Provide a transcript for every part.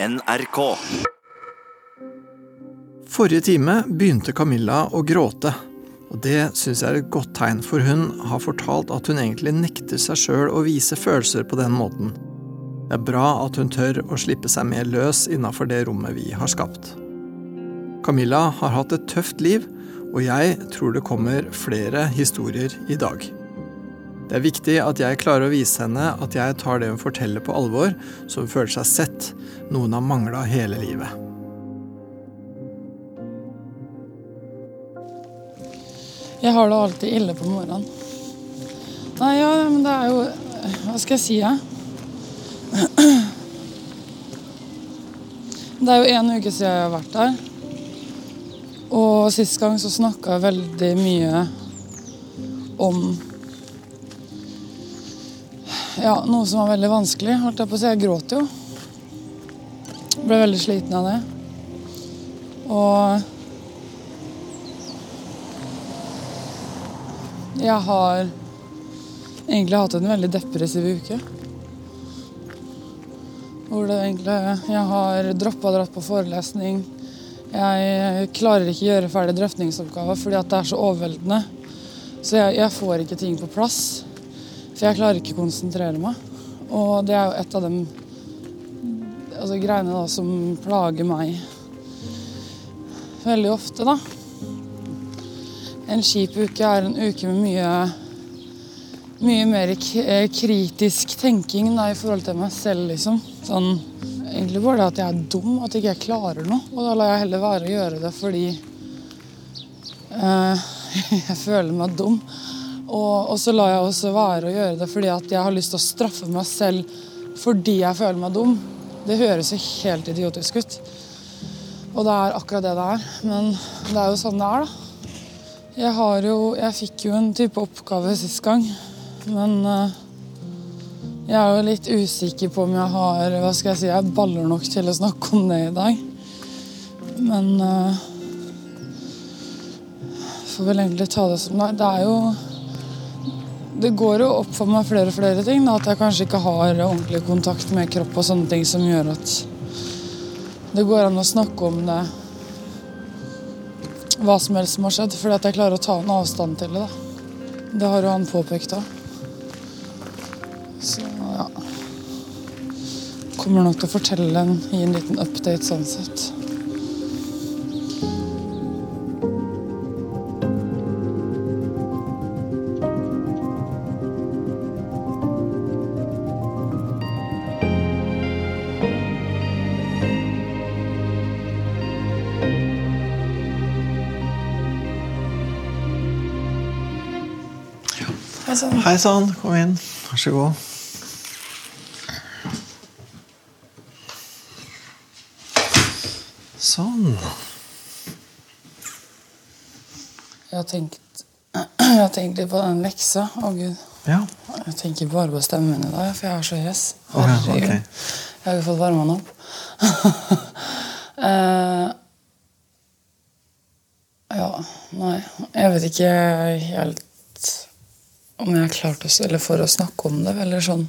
NRK. Forrige time begynte Camilla å gråte. Og det syns jeg er et godt tegn, for hun har fortalt at hun egentlig nekter seg sjøl å vise følelser på den måten. Det er bra at hun tør å slippe seg mer løs innafor det rommet vi har skapt. Camilla har hatt et tøft liv, og jeg tror det kommer flere historier i dag. Det er viktig at jeg klarer å vise henne at jeg tar det hun forteller på alvor, så hun føler seg sett, noe hun har mangla hele livet. Jeg har det alltid ille på morgenen. Nei, ja, men det er jo Hva skal jeg si, jeg? Det er jo en uke siden jeg har vært der. Og sist gang så snakka jeg veldig mye om Ja, noe som var veldig vanskelig. Holdt jeg på å si. Jeg gråt jo. Ble veldig sliten av det. Og Jeg har egentlig hatt en veldig depressiv uke. Hvor det egentlig Jeg har droppa dratt på forelesning. Jeg klarer ikke gjøre ferdig drøftingsoppgaver fordi at det er så overveldende. Så jeg, jeg får ikke ting på plass. For jeg klarer ikke å konsentrere meg. Og det er jo et av de altså, greiene da, som plager meg veldig ofte, da. En kjip uke er en uke med mye mye mer k- kritisk tenking da, i forhold til meg selv, liksom. Sånn, egentlig bare det at jeg er dum, at ikke jeg klarer noe. Og da lar jeg heller være å gjøre det fordi eh, jeg føler meg dum. Og, og så lar jeg også være å gjøre det fordi at jeg har lyst til å straffe meg selv fordi jeg føler meg dum. Det høres jo helt idiotisk ut. Og det er akkurat det det er. Men det er jo sånn det er, da. Jeg har jo Jeg fikk jo en type oppgave sist gang, men uh, jeg er jo litt usikker på om jeg har hva skal jeg si, jeg baller nok til å snakke om det i dag. Men uh, får vel egentlig ta det som det er. Det er jo Det går jo opp for meg flere og flere ting. Da, at jeg kanskje ikke har ordentlig kontakt med kropp og sånne ting som gjør at det går an å snakke om det hva som helst som har skjedd, fordi at jeg klarer å ta en avstand til det. da. Det har jo han påpekt òg. Så ja Kommer nok til å fortelle en, gi en liten update sånn sett. Hei sann, kom inn. Vær så god. Sånn. jeg har tenkt Jeg har tenkt litt på den leksa. Å, gud. Ja. Jeg tenker bare på stemmen i dag, for jeg er så hes. Okay, Herregud. Jeg har jo fått varma den opp. uh, ja, nei Jeg vet ikke helt om jeg har klart å Eller for å snakke om det, eller sånn.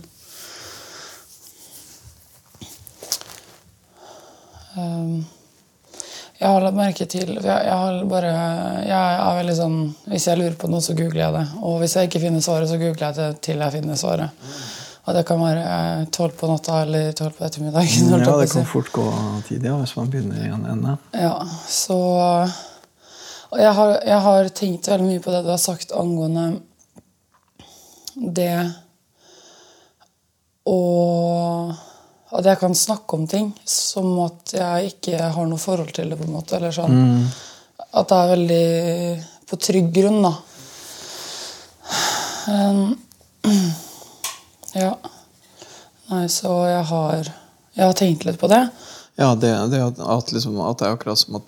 Um, jeg har lagt merke til jeg, jeg har bare Jeg er veldig sånn Hvis jeg lurer på noe, så googler jeg det. Og hvis jeg ikke finner svaret, så googler jeg det til jeg finner svaret. Og det kan være eh, tolv på natta eller tolv på ettermiddagen. ja, det kan fort gå tid ja, hvis man begynner i en ende. Ja, så Og jeg har, jeg har tenkt veldig mye på det du har sagt angående det og at jeg kan snakke om ting som at jeg ikke har noe forhold til det. på en måte, eller sånn. At det er veldig på trygg grunn, da. Um, ja. Nei, så jeg har Jeg har tenkt litt på det. Ja, det, det at, liksom, at det er akkurat som at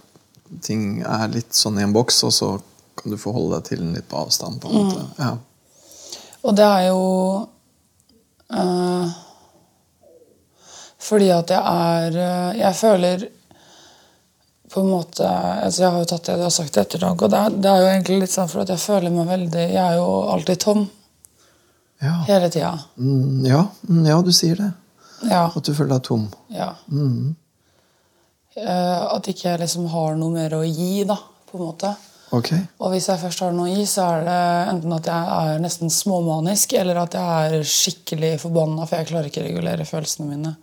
ting er litt sånn i en boks, og så kan du forholde deg til den litt på avstand. på en måte. Ja. Og det er jo eh, Fordi at jeg er eh, Jeg føler på en måte altså Jeg har jo tatt det du har sagt i ettertanke, og det er, det er jo egentlig litt sånn for at jeg føler meg veldig Jeg er jo alltid tom Ja. hele tida. Mm, ja, mm, ja, du sier det. Ja. At du føler deg tom. ja. Mm. Uh, At ikke jeg liksom har noe mer å gi, da, på en måte. Ok. Og hvis jeg først har noe i, så er det enten at jeg er nesten småmanisk, eller at jeg er skikkelig forbanna, for jeg klarer ikke å regulere følelsene mine.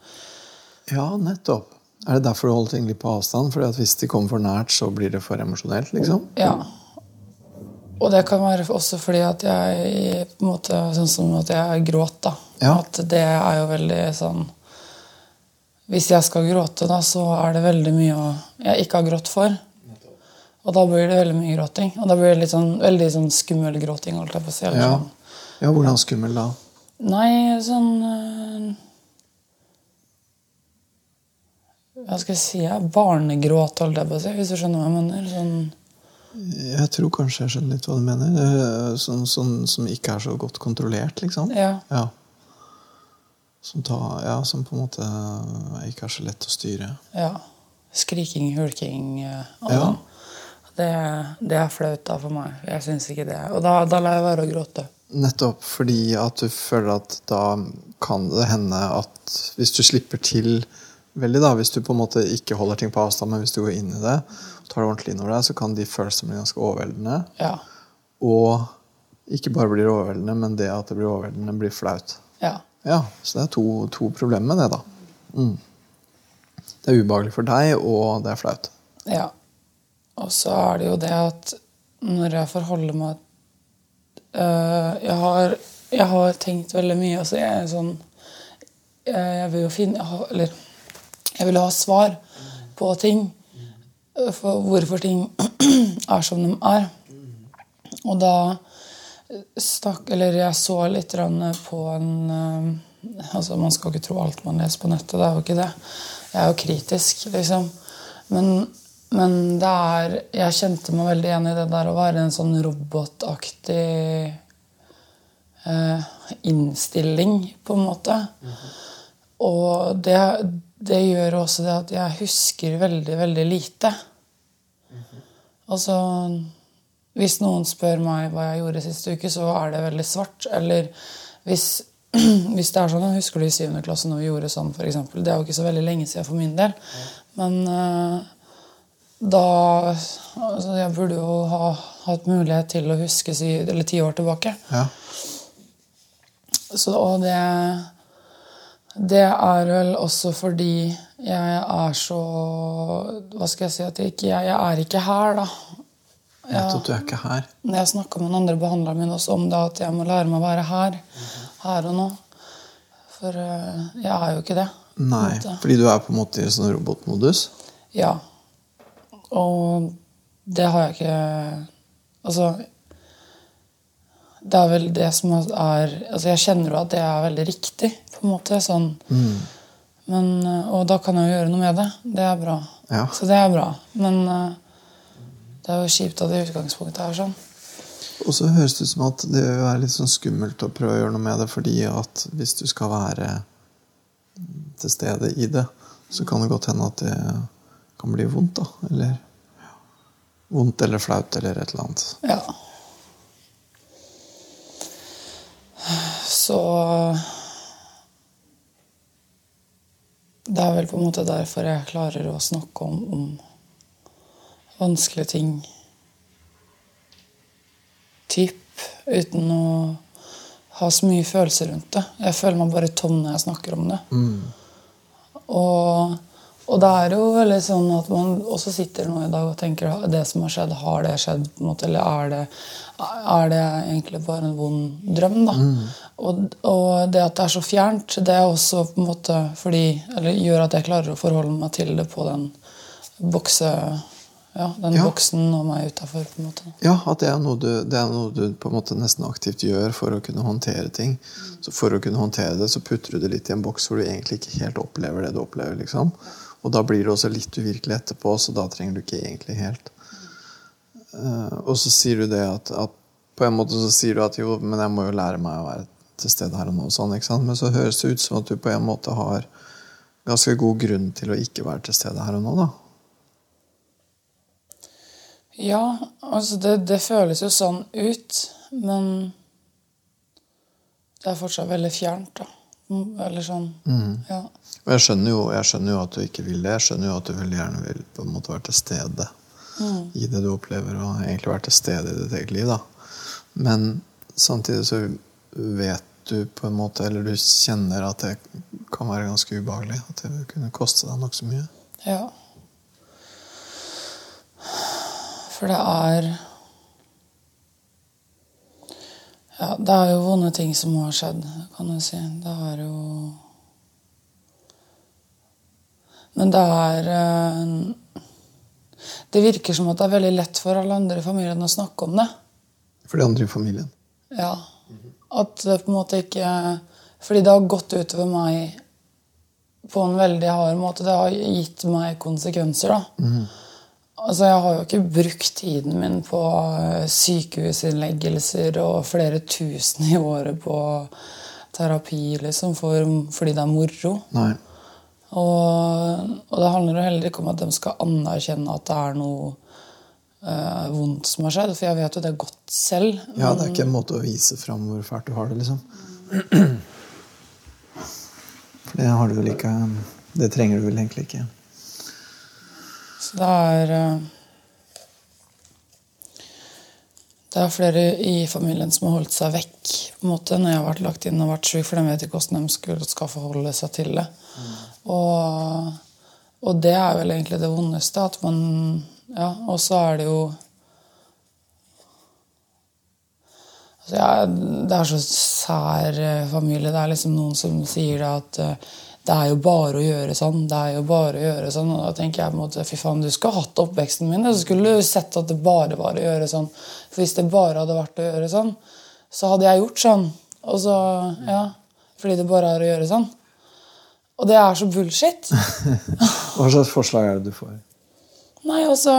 Ja, nettopp. Er det derfor du holder ting litt på avstand? Fordi at hvis de kommer for nært, så blir det for emosjonelt? liksom? Ja. Og det kan være også fordi at jeg på en måte, Sånn som at jeg gråt, da. Ja. At det er jo veldig sånn Hvis jeg skal gråte, da, så er det veldig mye jeg ikke har grått for. Og da blir det veldig mye gråting. Og da blir det litt sånn, veldig sånn skummel gråting. holdt jeg på å si. Ja. sånn. ja, hvordan skummel da? Nei, sånn eh, Hva skal jeg si? Jeg? Barnegråt, holdt jeg på å si, hvis du skjønner hva jeg mener. Sånn, Jeg tror kanskje jeg skjønner litt hva du mener. Eh, Sånn, sånn som ikke er så godt kontrollert, liksom? ja. Ja. Som, tar, ja, som på en måte ikke er så lett å styre. ja. Skriking, hulking eh, og Ja. Det, det er flaut da for meg. Jeg syns ikke det. Og da, da lar jeg være å gråte. Nettopp fordi at du føler at da kan det hende at hvis du slipper til veldig, da, hvis du på en måte ikke holder ting på avstand, men hvis du går inn i det, tar det ordentlig inn over deg, så kan de følelsene bli ganske overveldende. Ja. Og ikke bare blir det overveldende, men det at det blir overveldende, blir flaut. ja. Ja, Så det er to, to problemer med det, da. Mm. Det er ubehagelig for deg, og det er flaut. Ja. Og så er det jo det at når jeg forholder meg øh, jeg, har, jeg har tenkt veldig mye. Altså jeg er sånn Jeg, jeg vil jo finne jeg har, Eller jeg vil ha svar på ting. øh, For hvorfor ting er som de er. Og da stakk Eller jeg så litt på en øh, Altså Man skal ikke tro alt man leser på nettet. Det er jo ikke det. Jeg er jo kritisk, liksom. Men, men det er Jeg kjente meg veldig igjen i det der å være en sånn robotaktig eh, innstilling, på en måte. Og det, det gjør også det at jeg husker veldig, veldig lite. Altså Hvis noen spør meg hva jeg gjorde siste uke, så er det veldig svart. Eller hvis, hvis det er sånn Husker du i 7. klasse når vi gjorde sånn, f.eks.? Det er jo ikke så veldig lenge siden for min del. Men eh, da altså Jeg burde jo ha hatt mulighet til å huske si, eller ti år tilbake. Ja. Så, og det Det er vel også fordi jeg er så Hva skal jeg si at jeg ikke Jeg, jeg er ikke her, da. Nettopp, du er ikke her. Jeg snakka med den andre behandleren min også om det, at jeg må lære meg å være her. Her og nå. For eh, jeg er jo ikke det. Nei, fordi du er på en måte i sånn robotmodus. Ja. Og det har jeg ikke Altså Det er vel det som er Altså Jeg kjenner jo at det er veldig riktig, på en måte. Sånn. Men, eh, og da kan jeg jo gjøre noe med det. Det er bra. Ja. Så det er bra. Men eh, det er jo kjipt at det i utgangspunktet er sånn. Og så høres det ut som at det er litt sånn skummelt å prøve å gjøre noe med det, fordi at hvis du skal være til stede i det, så kan det godt hende at det kan bli vondt, da. Eller ja, vondt eller flaut eller et eller annet. Ja. Så Det er vel på en måte derfor jeg klarer å snakke om, om vanskelige ting typ, uten å ha så mye følelser rundt det. Jeg føler meg bare tom når jeg snakker om det. Og, og det er jo veldig sånn at man også sitter nå i dag og tenker at det som har skjedd, har det skjedd? på en måte, Eller er det, er det egentlig bare en vond drøm? da? Og, og det at det er så fjernt, det er også på en måte fordi, eller gjør at jeg klarer å forholde meg til det på den bokse... Ja, den Ja. boksen og meg utafor. Ja, at det er, noe du, det er noe du på en måte nesten aktivt gjør for å kunne håndtere ting. Så For å kunne håndtere det, så putter du det litt i en boks hvor du egentlig ikke helt opplever det du opplever. liksom. Og da blir det også litt uvirkelig etterpå, så da trenger du ikke egentlig helt. Eh, og så sier du det at, at På en måte så sier du at jo, men jeg må jo lære meg å være til stede her og nå. Sånn? Men så høres det ut som at du på en måte har ganske god grunn til å ikke være til stede her og nå. da. Ja, altså det, det føles jo sånn ut, men det er fortsatt veldig fjernt, da. Mm, Eller sånn. Ja. Og jeg skjønner, jo, jeg skjønner jo at du ikke vil det. Jeg skjønner jo at du veldig gjerne vil på en måte være til stede i det du opplever, og egentlig være til stede i ditt eget liv. da. Men samtidig så vet du på en måte, eller du kjenner at det kan være ganske ubehagelig. At det kunne koste deg nokså mye. Ja. For det er Ja, det er jo vonde ting som har skjedd, kan du si. Det er jo Men det er eh, Det virker som at det er veldig lett for alle andre i familien å snakke om det. For de andre i familien. Ja. At det på en måte ikke Fordi det har gått utover meg på en veldig hard måte. Det har gitt meg konsekvenser, da. Altså, jeg har jo ikke brukt tiden min på eh, sykehusinnleggelser og flere tusen i året på terapi, liksom, for, fordi det er moro. Nei. Og, og det handler jo heller ikke om at de skal anerkjenne at det er noe uh, vondt som har skjedd, for jeg vet jo det godt selv. Ja, det er ikke en måte å vise fram hvor fælt du har det, liksom. For det har du vel ikke Det trenger du vel egentlig ikke. Så det er uh, Det er flere i familien som har holdt seg vekk på en måte, når jeg har vært lagt inn og vært syk, for de vet ikke hvordan de skal forholde seg til det. Og, og det er vel egentlig det vondeste. at man, ja, Og så er det jo altså ja, Det er så sær eh, familie. Det er liksom noen som sier det at eh, det er jo bare å gjøre sånn. det er jo bare å gjøre sånn, Og da tenker jeg på en måte, fy faen, du skulle hatt oppveksten min. Så skulle du sett at det bare var å gjøre sånn. For hvis det bare hadde vært å gjøre sånn, så hadde jeg gjort sånn. Og så, ja, Fordi det bare er å gjøre sånn. Og det er så bullshit. Hva slags forslag er det du får? Nei, altså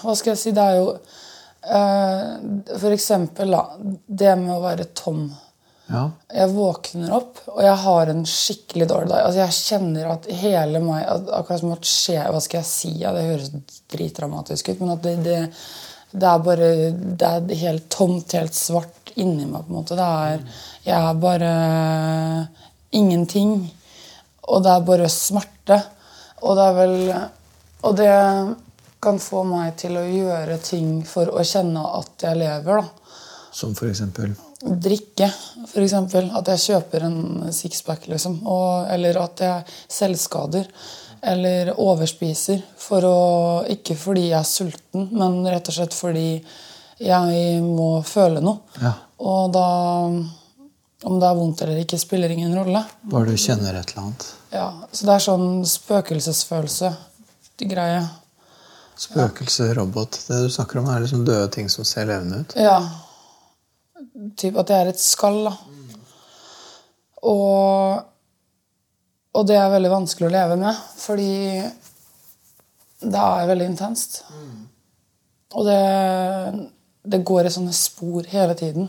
Hva skal jeg si? Det er jo uh, For eksempel, da. Det med å være tom. Ja. Jeg våkner opp, og jeg har en skikkelig dårlig dag. Altså, jeg kjenner at hele meg at, Akkurat som at skje, Hva skal jeg si? Ja, det høres dritdramatisk ut, men at det, det, det er bare Det er helt tomt, helt svart inni meg. på en måte. Det er, jeg er bare ingenting. Og det er bare smerte. Og det er vel Og det kan få meg til å gjøre ting for å kjenne at jeg lever. da. Som for eksempel Drikke, f.eks. At jeg kjøper en sixpack, liksom. Og, eller at jeg selvskader. Eller overspiser. For å, ikke fordi jeg er sulten, men rett og slett fordi jeg må føle noe. Ja. Og da Om det er vondt eller ikke, spiller ingen rolle. Bare du kjenner et eller annet. Ja, Så det er sånn spøkelsesfølelse. Greie. Spøkelse, robot. Det du snakker om, er liksom døde ting som ser levende ut. Ja. Typ at det er et skall, da. Og, og det er veldig vanskelig å leve med, fordi det er veldig intenst. Og det, det går i sånne spor hele tiden.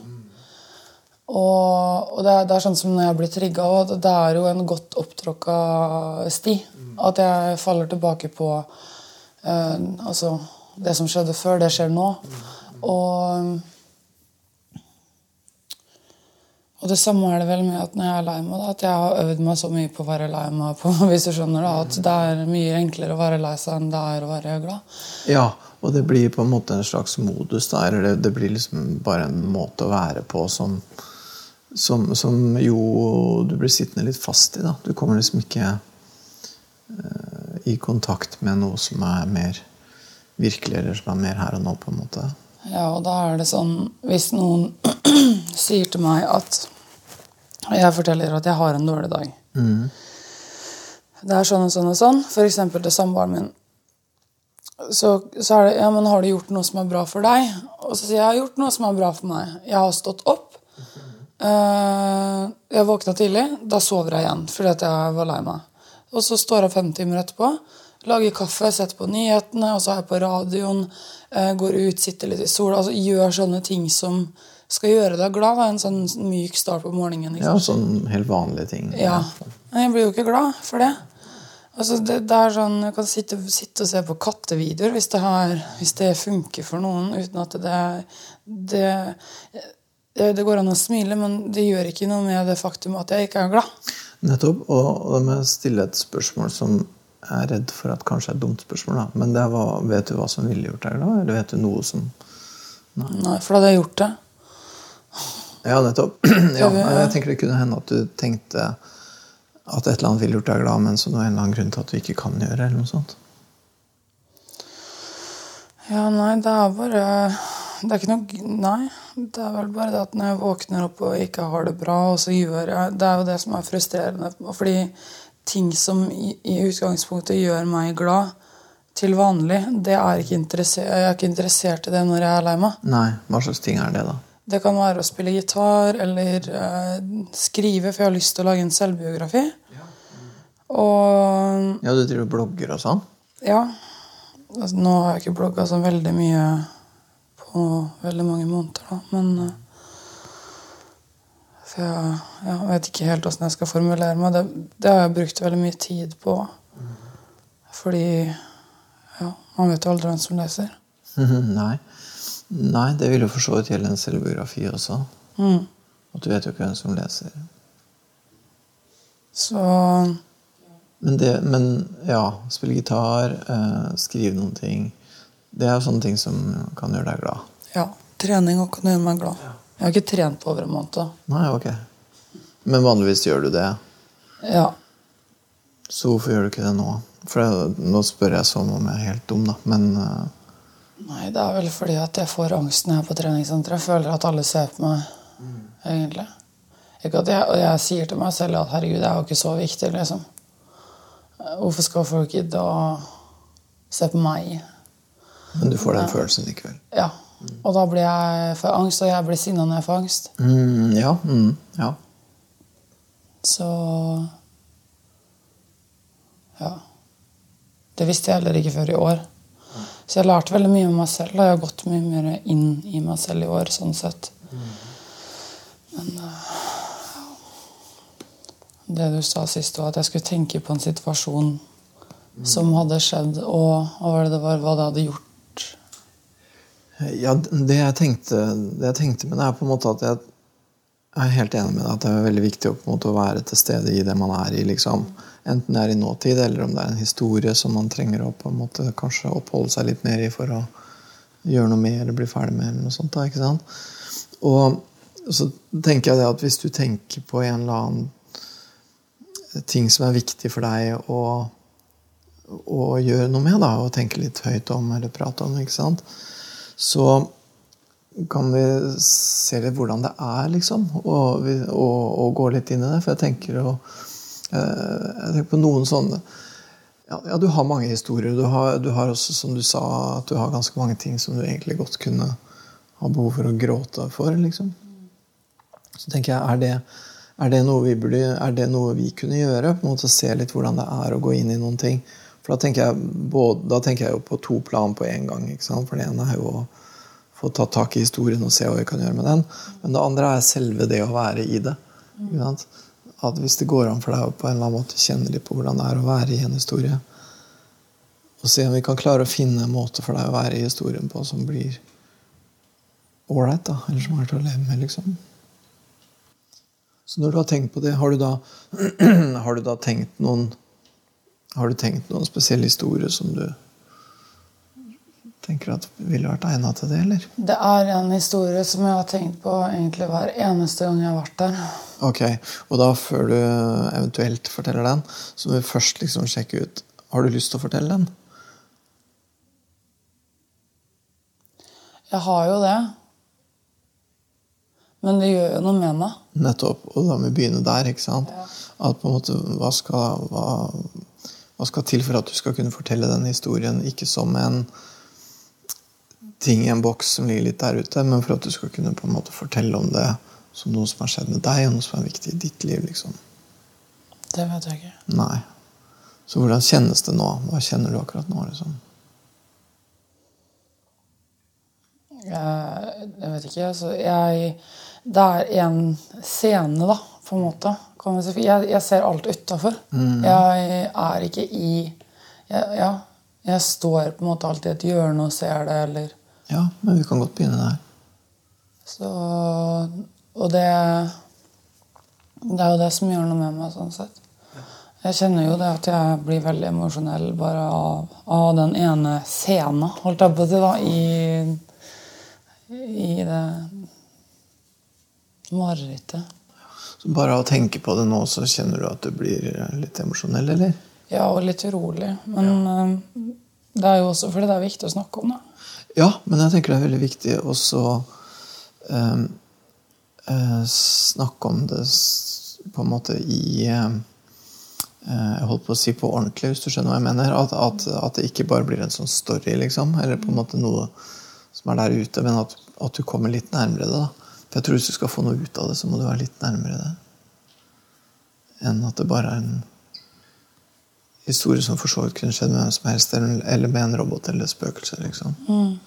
Og, og det, er, det er sånn som når jeg blir trigga, og det er jo en godt opptråkka sti. At jeg faller tilbake på eh, altså, det som skjedde før, det skjer nå. Og og det samme er det vel med at når jeg er lei meg, at jeg har øvd meg så mye på å være lei meg. På, hvis du skjønner da, At det er mye enklere å være lei seg enn det er å være glad. Ja, og det blir på en måte en slags modus. Eller det, det blir liksom bare en måte å være på som, som, som jo du blir sittende litt fast i. da. Du kommer liksom ikke uh, i kontakt med noe som er mer virkelig, eller som er mer her og nå. på en måte. Ja, og da er det sånn Hvis noen sier til meg at Jeg forteller at jeg har en dårlig dag. Det er sånn og sånn og sånn. F.eks. til samboeren min. Så, så er det Ja, men har du gjort noe som er bra for deg? Og så sier jeg jeg har gjort noe som er bra for meg. Jeg har stått opp. Eh, jeg våkna tidlig. Da sover jeg igjen fordi at jeg var lei meg. Og så står jeg fem timer etterpå, lager kaffe, setter på nyhetene, og så er jeg på radioen, eh, går ut, sitter litt i sola. Altså gjør sånne ting som skal gjøre deg glad. Da. En sånn myk start på morgenen. Ja, Liksom. sånn helt vanlige ting. Ja. Men jeg blir jo ikke glad for det. Altså, det, det er sånn, Jeg kan sitte, sitte og se på kattevideoer hvis det, har, hvis det funker for noen, uten at det, det, det Det går an å smile, men det gjør ikke noe med det faktum at jeg ikke er glad. Nettopp. Og, da må jeg stille et spørsmål som jeg er redd for at kanskje er et dumt spørsmål. da. Men det var, vet du hva som ville gjort deg glad? Eller vet du noe som Nei, for da hadde jeg gjort det. Ja, nettopp. Ja, jeg tenker det kunne hende at du tenkte at et eller annet ville gjort deg glad, men som det var en eller annen grunn til at du ikke kan gjøre. eller noe sånt. Ja, nei, det er bare Det er ikke noe Nei. Det er vel bare det at når jeg våkner opp og ikke har det bra, og så gjør jeg Det er jo det som er frustrerende. Fordi ting som i, i utgangspunktet gjør meg glad til vanlig, det er ikke jeg er ikke interessert i det når jeg er lei meg. Nei, Hva slags ting er det, da? Det kan være å spille gitar eller eh, skrive, for jeg har lyst til å lage en selvbiografi. Ja, Og Ja, du driver og blogger og sånn? ja altså, Nå har jeg ikke blogga så veldig mye på veldig mange måneder, da, men eh, jeg, jeg vet ikke helt åssen jeg skal formulere meg. Det, det har jeg brukt veldig mye tid på. Fordi ja, man vet jo aldri hvem som leser. Nei. Nei, det vil jo for så vidt gjelde en selvbiografi også. Mm. At du vet jo ikke hvem som leser. Så Men, det, men ja, spille gitar, eh, skrive noen ting Det er sånne ting som kan gjøre deg glad. ja, trening og kan gjøre meg glad. Jeg har ikke trent på over en måned. Nei, ok. Men vanligvis gjør du det. Ja. Så hvorfor gjør du ikke det nå? For det, Nå spør jeg som om jeg er helt dum, da. Men uh... Nei, det er vel fordi at jeg får angst når jeg er på treningssenteret. Jeg føler at alle ser på meg, egentlig. Ikke at jeg, og jeg sier til meg selv at herregud, det er jo ikke så viktig, liksom. Hvorfor skal folk gidde å se på meg? Men du får den følelsen likevel. Ja. Og da blir jeg for angst, og jeg blir sinna når jeg får angst. Mm, ja. Mm, ja. Så Ja. Det visste jeg heller ikke før i år. Så jeg lærte veldig mye om meg selv. Og jeg har gått mye mer inn i meg selv i år, sånn sett. Men eh, det du sa sist, var at jeg skulle tenke på en situasjon som hadde skjedd, og hva det det var, hva det hadde gjort. Ja, det jeg tenkte, det jeg tenkte med det, er på en måte at jeg er helt enig med deg at det er veldig viktig å, måte, å være til stede i det man er i. liksom. Enten det er i nåtid, eller om det er en historie som man trenger å på en måte kanskje oppholde seg litt mer i for å gjøre noe med eller bli ferdig med. eller noe sånt da, ikke sant? Og så tenker jeg det at hvis du tenker på en eller annen ting som er viktig for deg å, å gjøre noe med, da, og tenke litt høyt om eller prate om, ikke sant? Så kan vi se litt hvordan det er, liksom, og, og, og gå litt inn i det. For jeg tenker, og, eh, jeg tenker på noen sånne ja, ja, du har mange historier. Du har, du har også, som du sa, at du har ganske mange ting som du egentlig godt kunne ha behov for å gråte for. liksom. Så tenker jeg, er det, er det, noe, vi burde, er det noe vi kunne gjøre? på en måte Se litt hvordan det er å gå inn i noen ting. For da tenker jeg, både, da tenker jeg jo på to plan på en gang. For det ene er jo å få tatt tak i historien og se hva vi kan gjøre med den. Men det andre er selve det å være i det. At hvis det går an for deg å på en eller annen måte kjenne litt på hvordan det er å være i en historie, og se om vi kan klare å finne en måte for deg å være i historien på som blir ålreit, eller som er til å leve med, liksom. Så når du har tenkt på det, har du da, har du da tenkt noen Har du tenkt noen spesiell historie som du tenker at ville vært egnet til det, eller? Det er en historie som jeg har tenkt på egentlig hver eneste gang jeg har vært der. Ok, og da før du eventuelt forteller den, så må vi først liksom sjekke ut Har du lyst til å fortelle den? Jeg har jo det. Men det gjør jo noe med meg. Nettopp. Og da må vi begynne der. ikke sant? At på en måte, hva skal, hva, hva skal til for at du skal kunne fortelle den historien ikke som en ting i en boks som ligger litt der ute, men for at du skal kunne på en måte fortelle om det som noe som har skjedd med deg, og noe som er viktig i ditt liv. liksom. Det vet jeg ikke. Nei. Så hvordan kjennes det nå? Hva kjenner du akkurat nå? liksom? Jeg, jeg vet ikke. Altså, jeg Det er en scene, da, på en måte. Jeg, jeg ser alt utafor. Jeg er ikke i jeg, Ja. Jeg står på en måte alltid i et hjørne og ser det, eller Ja, men vi kan godt begynne der. Så Og det Det er jo det som gjør noe med meg. sånn sett. Jeg kjenner jo det at jeg blir veldig emosjonell bare av, av den ene scenen, holdt jeg på å si, da, i, i det marerittet. Så bare av å tenke på det nå, så kjenner du at du blir litt emosjonell, eller? Ja, og litt urolig. Men ja. det er jo også fordi det er viktig å snakke om det. Ja, men jeg tenker det er veldig viktig også eh, eh, snakke om det på en måte i eh, Jeg holdt på å si på ordentlig, hvis du skjønner hva jeg mener. At, at, at det ikke bare blir en sånn story, liksom. Eller på en måte noe som er der ute, men at, at du kommer litt nærmere det. da. For jeg tror Hvis du skal få noe ut av det, så må du være litt nærmere det. Enn at det bare er en historie som for så vidt kunne skjedd med hvem som helst, eller med en robot eller et spøkelse. liksom. Mm.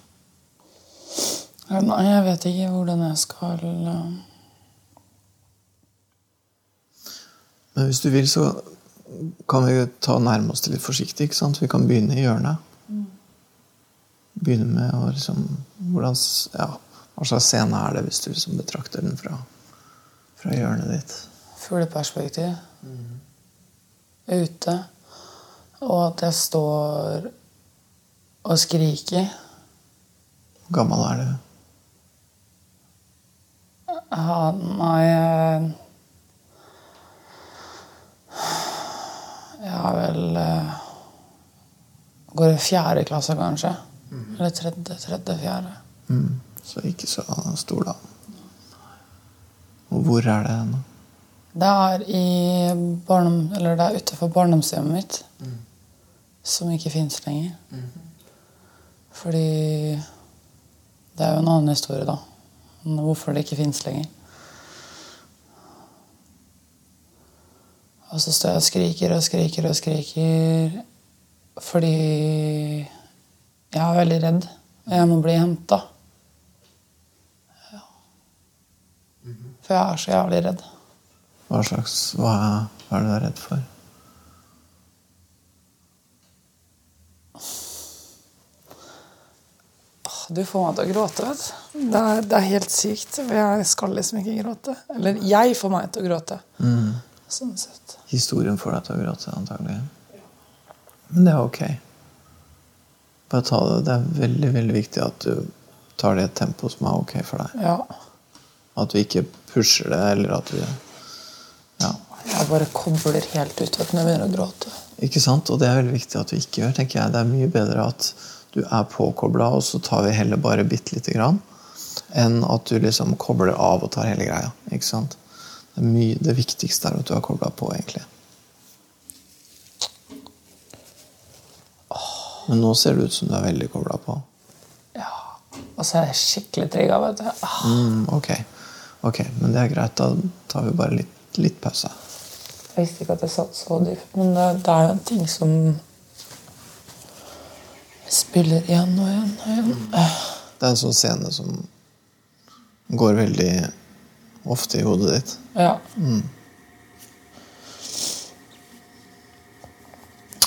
Nei, jeg vet ikke hvordan jeg skal eh, Men hvis du vil, så kan vi ta nærme oss det litt forsiktig. ikke sant? Vi kan begynne i hjørnet. Begynne med å liksom hvordan, ja, Hva slags scene er det hvis du som betrakter den fra, fra hjørnet ditt? fugleperspektiv ute. Og at jeg står og skriker. Hvor gammel er du? Ja, nei jeg- Jeg er vel eh, Går i fjerde klasse, kanskje. Eller tredje, tredje, fjerde. Mm. Så ikke så stor, da. Og hvor er det nå? Det er i barndom, eller det er utenfor barndomshjemmet mitt. Som ikke fins lenger. Fordi Det er jo en annen historie, da. Hvorfor det ikke fins lenger. Og så står jeg og skriker og skriker og skriker fordi jeg er veldig redd. Og jeg må bli henta. For jeg er så jævlig redd. Hva slags Hva er, hva er det du er redd for? Du får meg til å gråte, vet du. Det er, det er helt sykt. Jeg skal liksom ikke gråte. Eller jeg får meg til å gråte. Sånn sett. Historien får deg til å gråte, antagelig. Men det er ok. Bare ta det. Det er veldig, veldig viktig at du tar det i et tempo som er ok for deg. Ja. At du ikke pusher det, eller at du Ja. Jeg bare kobler helt ut vet når jeg begynner å gråte. Ikke sant? Og det er veldig viktig at du ikke gjør. tenker jeg. Det er mye bedre at du er påkobla, og så tar vi heller bare bitte lite grann, enn at du liksom kobler av og tar hele greia. ikke sant? Det, er mye, det viktigste er at du har kobla på, egentlig. Men nå ser det ut som du er veldig kobla på. Ja. Og så er jeg skikkelig trigga, vet du. Ah, Mm, ok, ok, men det er greit. Da tar vi bare litt, litt pause. Jeg visste ikke at det satt så dypt, men det, det er jo en ting som spiller igjen og igjen og igjen. Det er en sånn scene som går veldig ofte i hodet ditt. Ja.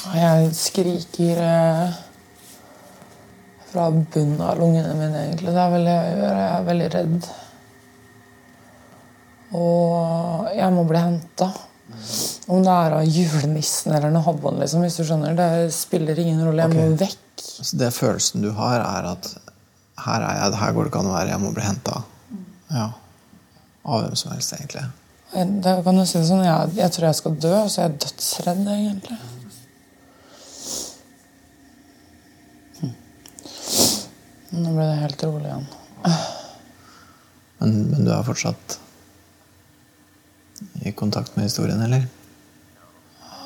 Og Jeg skriker eh, fra bunnen av lungene mine, egentlig. Det er veldig jeg gjør. Jeg er veldig redd. Og jeg må bli henta. Om det er av julenissen eller naboen, liksom, hvis du skjønner. Det spiller ingen rolle. Jeg må vekk. Så det følelsen du har, er at her er jeg, her går det ikke an å være, jeg må bli henta. Ja. Av hvem som helst, egentlig. Det kan du si det sånn, jeg, jeg tror jeg skal dø, så jeg er dødsredd, egentlig. Hm. Nå ble det helt rolig igjen. Men, men du er fortsatt i kontakt med historien, eller?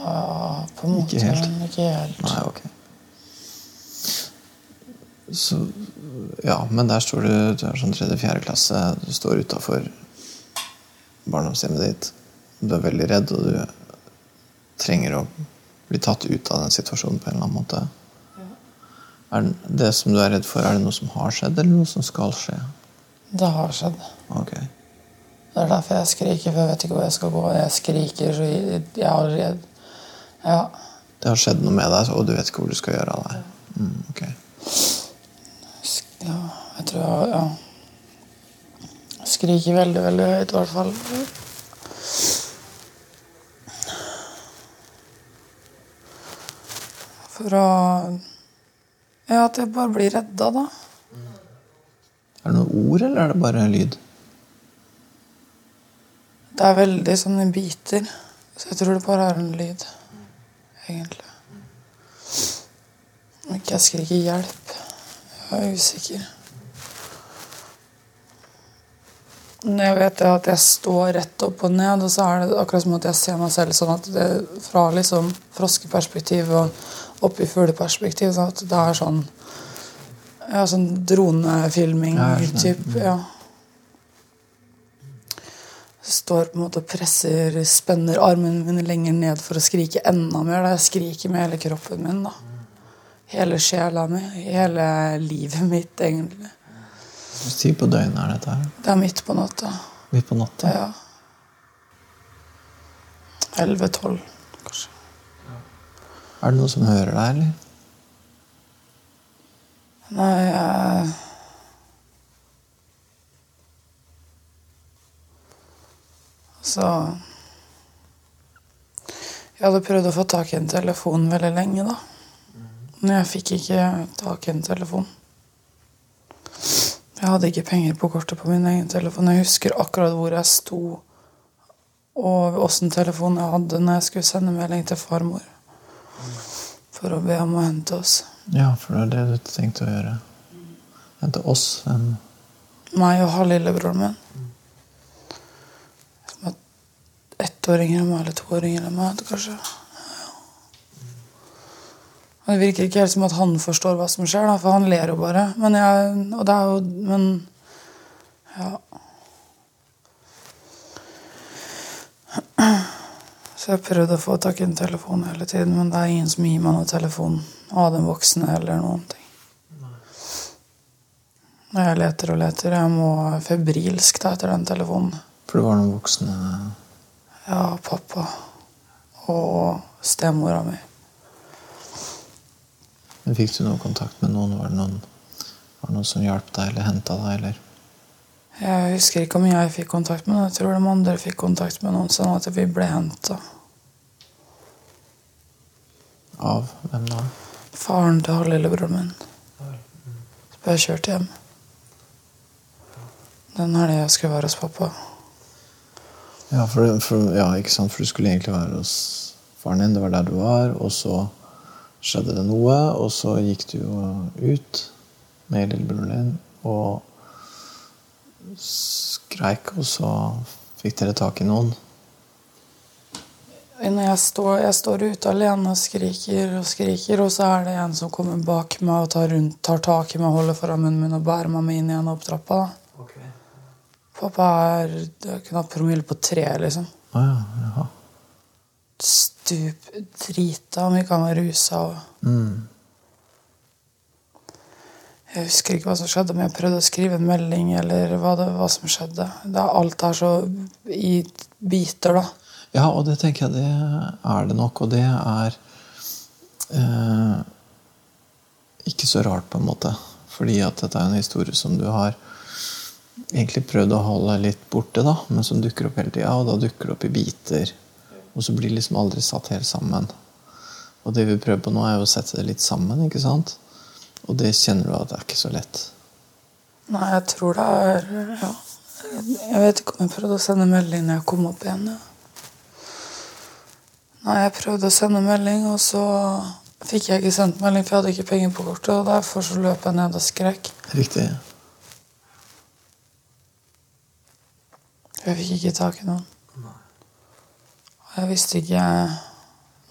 Ja, på en måte. Ikke helt. men Ikke helt. Nei, ok. Så, ja, men der står du, du er sånn tredje-fjerde klasse, du står utafor barndomshjemmet ditt. Du er veldig redd, og du trenger å bli tatt ut av den situasjonen på en eller annen måte. Er det, som du er redd for, er det noe som har skjedd, eller noe som skal skje? Det har skjedd. Ok. Det er derfor jeg skriker, for jeg vet ikke hvor jeg skal gå. Jeg skriker så jeg, har jeg ja. Det har skjedd noe med deg, og du vet ikke hvor du skal gjøre av deg? Mm, okay. Ja, jeg tror jeg ja. Skriker veldig, veldig høyt, i hvert fall. For å Ja, at jeg bare blir redda, da. Er det noe ord, eller er det bare lyd? Det er veldig sånn i biter. Så jeg tror det bare er en lyd, egentlig. Ikke jeg skriker 'hjelp'. Jeg er usikker. Men jeg vet at jeg står rett opp og ned, og så er det akkurat som at jeg ser meg selv sånn at det fra liksom froskeperspektiv og opp i fugleperspektiv. Sånn at det er sånn ja, sånn dronefilming Ja, jeg skjønner. typ. Ja. Står på en måte og presser, spenner armene mine lenger ned for å skrike enda mer. Da. Jeg skriker med hele kroppen min. da. Hele sjela mi. Hele livet mitt, egentlig. Hvilken tid på døgnet er dette her? Det er midt på natta. Midt på natta? Ja. 11-12, kanskje. Er det noen som hører deg, eller? Nei, jeg Så Jeg hadde prøvd å få tak i en telefon veldig lenge, da. Men jeg fikk ikke tak i en telefon. Jeg hadde ikke penger på kortet på min egen telefon. Jeg husker akkurat hvor jeg sto, og åssen telefon jeg hadde når jeg skulle sende melding til farmor. For å be om å hente oss. Ja, for det er det du tenkte å gjøre. Hente oss en Meg og halvlillebroren min. Som er ett år yngre enn meg, eller to år yngre enn meg, kanskje. Og Det virker ikke helt som at han forstår hva som skjer, da, for han ler jo bare. Men jeg, og det er jo Men ja. Så jeg prøvde å få tak i en telefon hele tiden, men det er ingen som gir meg noen telefon av den voksne eller noen ting. Jeg leter og leter. Jeg må febrilsk da etter den telefonen. For det var noen voksne Ja, pappa og stemora mi. Men Fikk du noen kontakt med noen? Var det noen, var det noen som hjalp deg eller henta deg? eller? Jeg husker ikke om jeg fikk kontakt med noen. Jeg tror de andre fikk kontakt med noen, sånn at vi ble henta. Av hvem da? Faren til halvlillebroren min. Så ble jeg kjørt hjem. Den helga jeg skulle være hos pappa. Ja, for, for, ja, ikke sant? for du skulle egentlig være hos faren din. Det var der du var. Og så skjedde det noe, og så gikk du jo ut med lillebroren din og skreik, og så fikk dere tak i noen. Når jeg står, jeg står ute alene og skriker og skriker, og så er det en som kommer bak meg og tar, rundt, tar tak i meg, holder foran munnen min og bærer meg med inn igjen opp trappa. da. Pappa er det hatt promille på tre, liksom. Ah, ja, jaha. Stup drita om ikke han var rusa. Og Mm. jeg husker ikke hva som skjedde, men jeg prøvde å skrive en melding eller hva, det, hva som skjedde. Det er, alt er så i biter, da. Ja, og det tenker jeg det er det nok, og det er eh, ikke så rart, på en måte. Fordi at dette er en historie som du har egentlig prøvd å holde litt borte, da, men som dukker opp hele tida, og da dukker det opp i biter. Og så blir det liksom aldri satt helt sammen. Og det vi prøver på nå, er jo å sette det litt sammen, ikke sant? Og det kjenner du at det er ikke så lett. Nei, jeg tror det er Ja. Jeg vet ikke om jeg prøvde å sende melding når jeg kom opp igjen. Ja. Nei, jeg prøvde å sende melding, og så fikk jeg ikke sendt melding, for jeg hadde ikke penger på kortet. Og derfor så løp jeg ned og skrek. Riktig. Jeg fikk ikke tak i noen. Og jeg visste ikke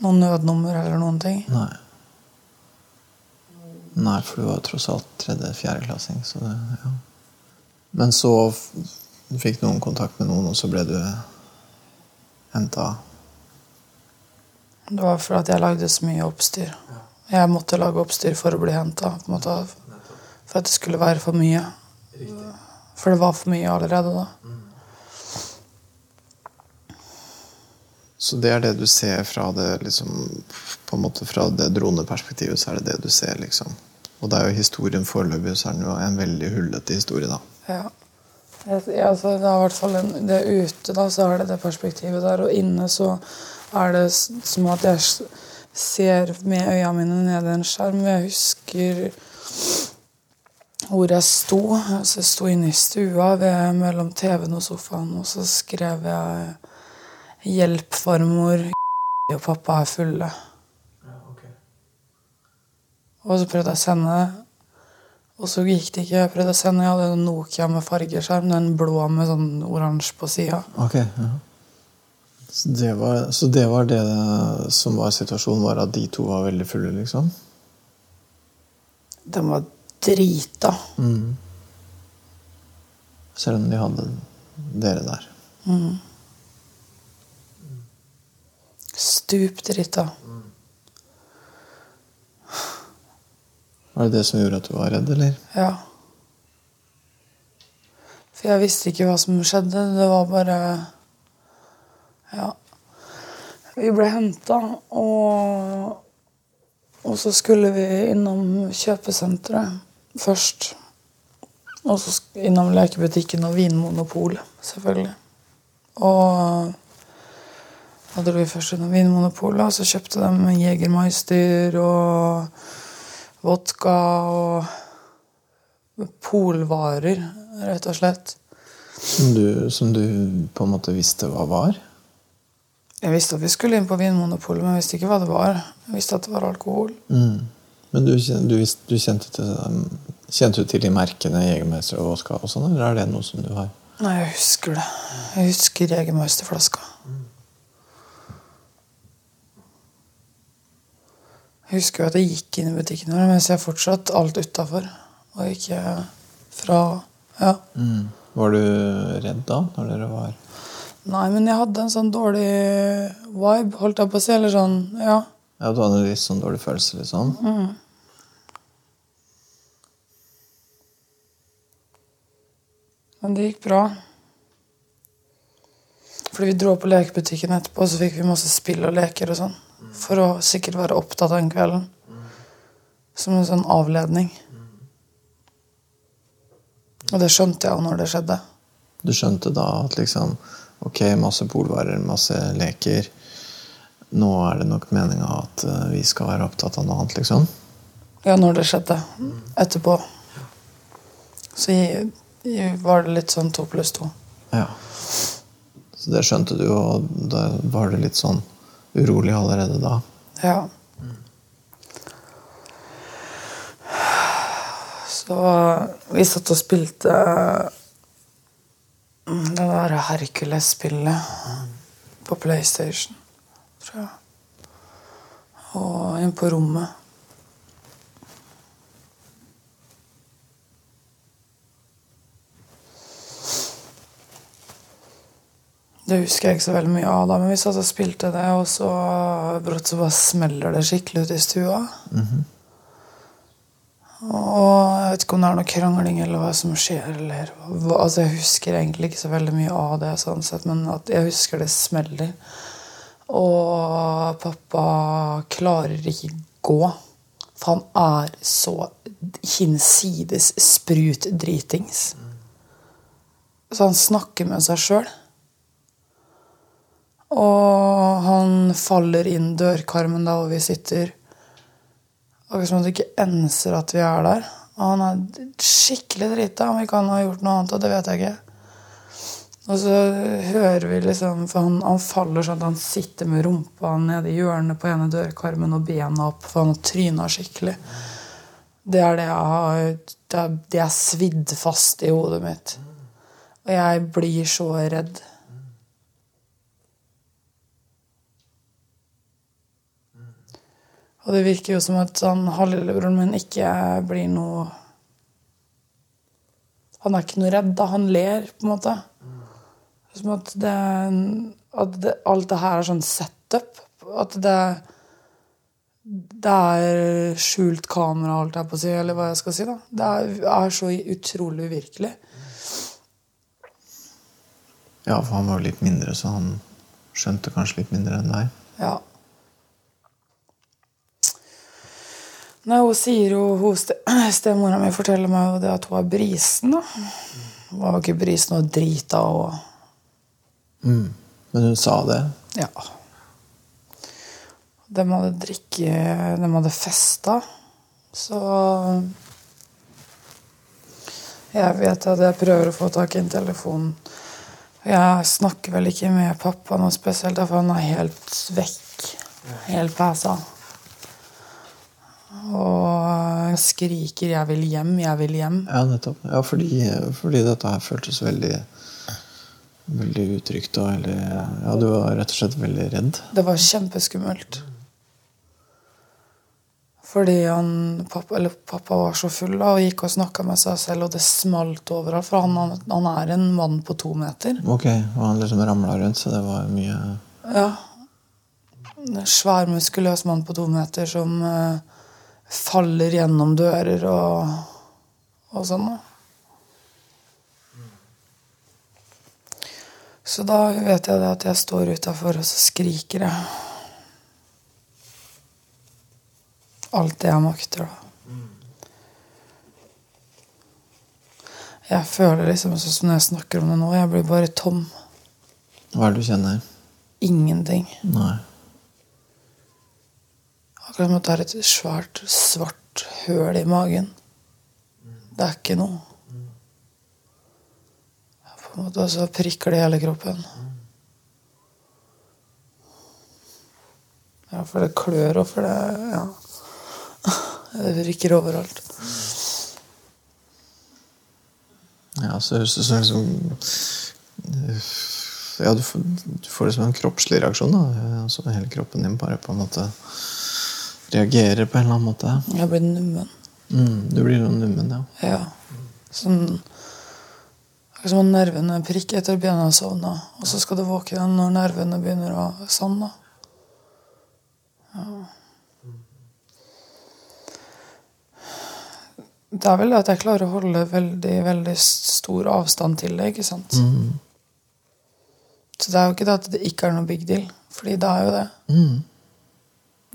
noen nødnummer eller noen ting. Nei. Nei, for du var tross alt tredje-fjerdeklassing. Ja. Men så fikk noen kontakt med noen, og så ble du henta Det var fordi jeg lagde så mye oppstyr. Jeg måtte lage oppstyr for å bli henta. For at det skulle være for mye. For det var for mye allerede da. Så det er det du ser fra det liksom På en måte fra det droneperspektivet, så er det det du ser, liksom. Og det er jo historien foreløpig, så er den jo en veldig hullete historie, da. Ja. ja altså, det er i hvert fall en, det ute, da, så er det det perspektivet der. Og inne så er det som at jeg ser med øya mine ned i en skjerm. Jeg husker hvor jeg sto. Altså, jeg sto inne i stua ved, mellom TV-en og sofaen, og så skrev jeg 'Hjelp, farmor. Og pappa er fulle'. Og så prøvde jeg å sende det. Og så gikk det ikke. Jeg prøvde å sende, jeg hadde en Nokia med fargeskjerm. Den blå med sånn oransje på sida. Ok, ja. Så det, var, så det var det som var situasjonen, var at de to var veldig fulle, liksom? De var drita. Mm. Selv om de hadde dere der. Stup drita. Var det det som gjorde at du var redd, eller? Ja. For jeg visste ikke hva som skjedde. Det var bare Ja. Vi ble henta, og Og så skulle vi innom kjøpesenteret først. Og så innom lekebutikken og Vinmonopolet, selvfølgelig. Og da dro vi først innom Vinmonopolet, og så kjøpte de Jegermeister og vodka og polvarer, rett og slett. Som du, som du på en måte visste hva var? Jeg visste at vi skulle inn på Vinmonopolet, men jeg visste ikke hva det var. Jeg visste at det var alkohol. Mm. Men du, du, visste, du kjente, til, um, kjente du til de merkene Jegermeister og vodka og sånn, eller er det noe som du har? Nei, jeg husker det. Jeg husker Jegermeisterflaska. Jeg husker jo at jeg gikk inn i butikken her, mens jeg fortsatt alt utafor. Og ikke fra Ja. Mm. Var du redd da, når dere var Nei, men jeg hadde en sånn dårlig vibe, holdt jeg på å si. Eller sånn, ja. Ja, du hadde en litt sånn dårlig følelse, liksom? Men det gikk bra. Fordi vi dro på lekebutikken etterpå, så fikk vi masse spill og leker og sånn. For å sikkert være opptatt den kvelden. Som en sånn avledning. Og det skjønte jeg jo når det skjedde. Du skjønte da at liksom Ok, masse polvarer, masse leker. Nå er det nok meninga at eh, vi skal være opptatt av noe annet, liksom. Ja, når det skjedde. Etterpå. Så jeg, jeg var det litt sånn to pluss to. Ja. Så det skjønte du, og da var det litt sånn urolig allerede da. Ja. Så vi satt og spilte mm, det der Hercules-spillet på PlayStation, tror jeg. Og inn på rommet. Det husker jeg ikke så veldig mye av, da, men vi satt og spilte det, og så brått så bare smeller det skikkelig ut i stua. Og jeg vet ikke om det er noe krangling eller hva som skjer. Eller, hva, altså Jeg husker egentlig ikke så veldig mye av det, sånn sett, men jeg husker det smeller. Og pappa klarer ikke gå. For han er så hinsides sprutdritings. Så han snakker med seg sjøl. Og han faller inn dørkarmen da hvor vi sitter. Akkurat som at det ikke enser at vi er der. Og han er skikkelig drita. Om ikke han har gjort noe annet, og det vet jeg ikke. Og så hører vi liksom For han, han faller sånn at han sitter med rumpa nede i hjørnet på ene dørkarmen og bena opp, for han har tryna skikkelig. Det er det jeg har Det er, det er svidd fast i hodet mitt. Og jeg blir så redd. Og det virker jo som at han halvlillebroren min ikke blir noe Han er ikke noe redd, da. Han ler, på en måte. Som at det, at det Alt det her er sånn setup. At det Det er skjult kamera, alt jeg på å si, eller hva jeg skal si. da. Det er, er så utrolig uvirkelig. Ja, for han var jo litt mindre, så han skjønte kanskje litt mindre enn deg. Ja. Nei, hun sier jo hun ste, Stemora mi forteller meg jo det at hun har brisen. da. Hun var ikke brisen og drita og Men hun sa det. Ja. De hadde drikke De hadde festa. Så jeg vet at jeg prøver å få tak i en telefon. Jeg snakker vel ikke med pappa noe spesielt, for han er helt vekk. Helt pæsa. Og skriker 'jeg vil hjem, jeg vil hjem'. Ja, nettopp. Ja, fordi, fordi dette her føltes veldig Veldig utrygt og veldig Ja, du var rett og slett veldig redd. Det var kjempeskummelt. Fordi han, pappa, eller pappa var så full da, og gikk og snakka med seg selv, og det smalt overalt. For han, han er en mann på to meter. Ok, Og han liksom ramla rundt, så det var mye Ja. En svær, muskuløs mann på to meter som eh, faller gjennom dører og, og sånn. Så da vet jeg det at jeg står utafor, og så skriker jeg. Alt det jeg makter, da. Jeg føler liksom sånn som når jeg snakker om det nå, jeg blir bare tom. Hva er det du kjenner? Ingenting. Nei. Akkurat som at det er et svært, svart høl i magen. Det er ikke noe. På en måte, så prikker det hele kroppen. Ja, for det klør, og for det Ja. Det virker overalt. Ja, så høres det ut som Ja, du får, får liksom en kroppslig reaksjon. da altså Hele kroppen din bare på en måte reagerer på en eller annen måte. Jeg blir nummen. Mm, du blir nummen, ja. Ja. Sånn Akkurat som om nervene prikker etter å begynne å sovne. Og så skal du våkne igjen når nervene begynner å sovne. Det er vel det at jeg klarer å holde veldig veldig stor avstand til det. ikke sant? Så det er jo ikke det at det ikke er noe big deal. Fordi det er jo det.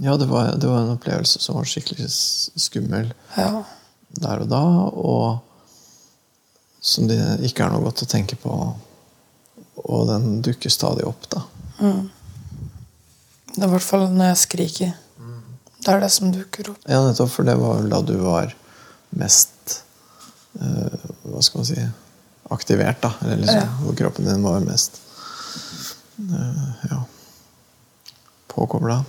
Ja, det var, det var en opplevelse som var skikkelig skummel Ja. der og da, og som det ikke er noe godt å tenke på. Og den dukker stadig opp, da. Det er i hvert fall når jeg skriker. Det er det som dukker opp. Ja, nettopp, for det var vel da du var mest uh, Hva skal man si aktivert, da. Eller liksom, Ja. hvor kroppen din var mest uh, ja, påkobla.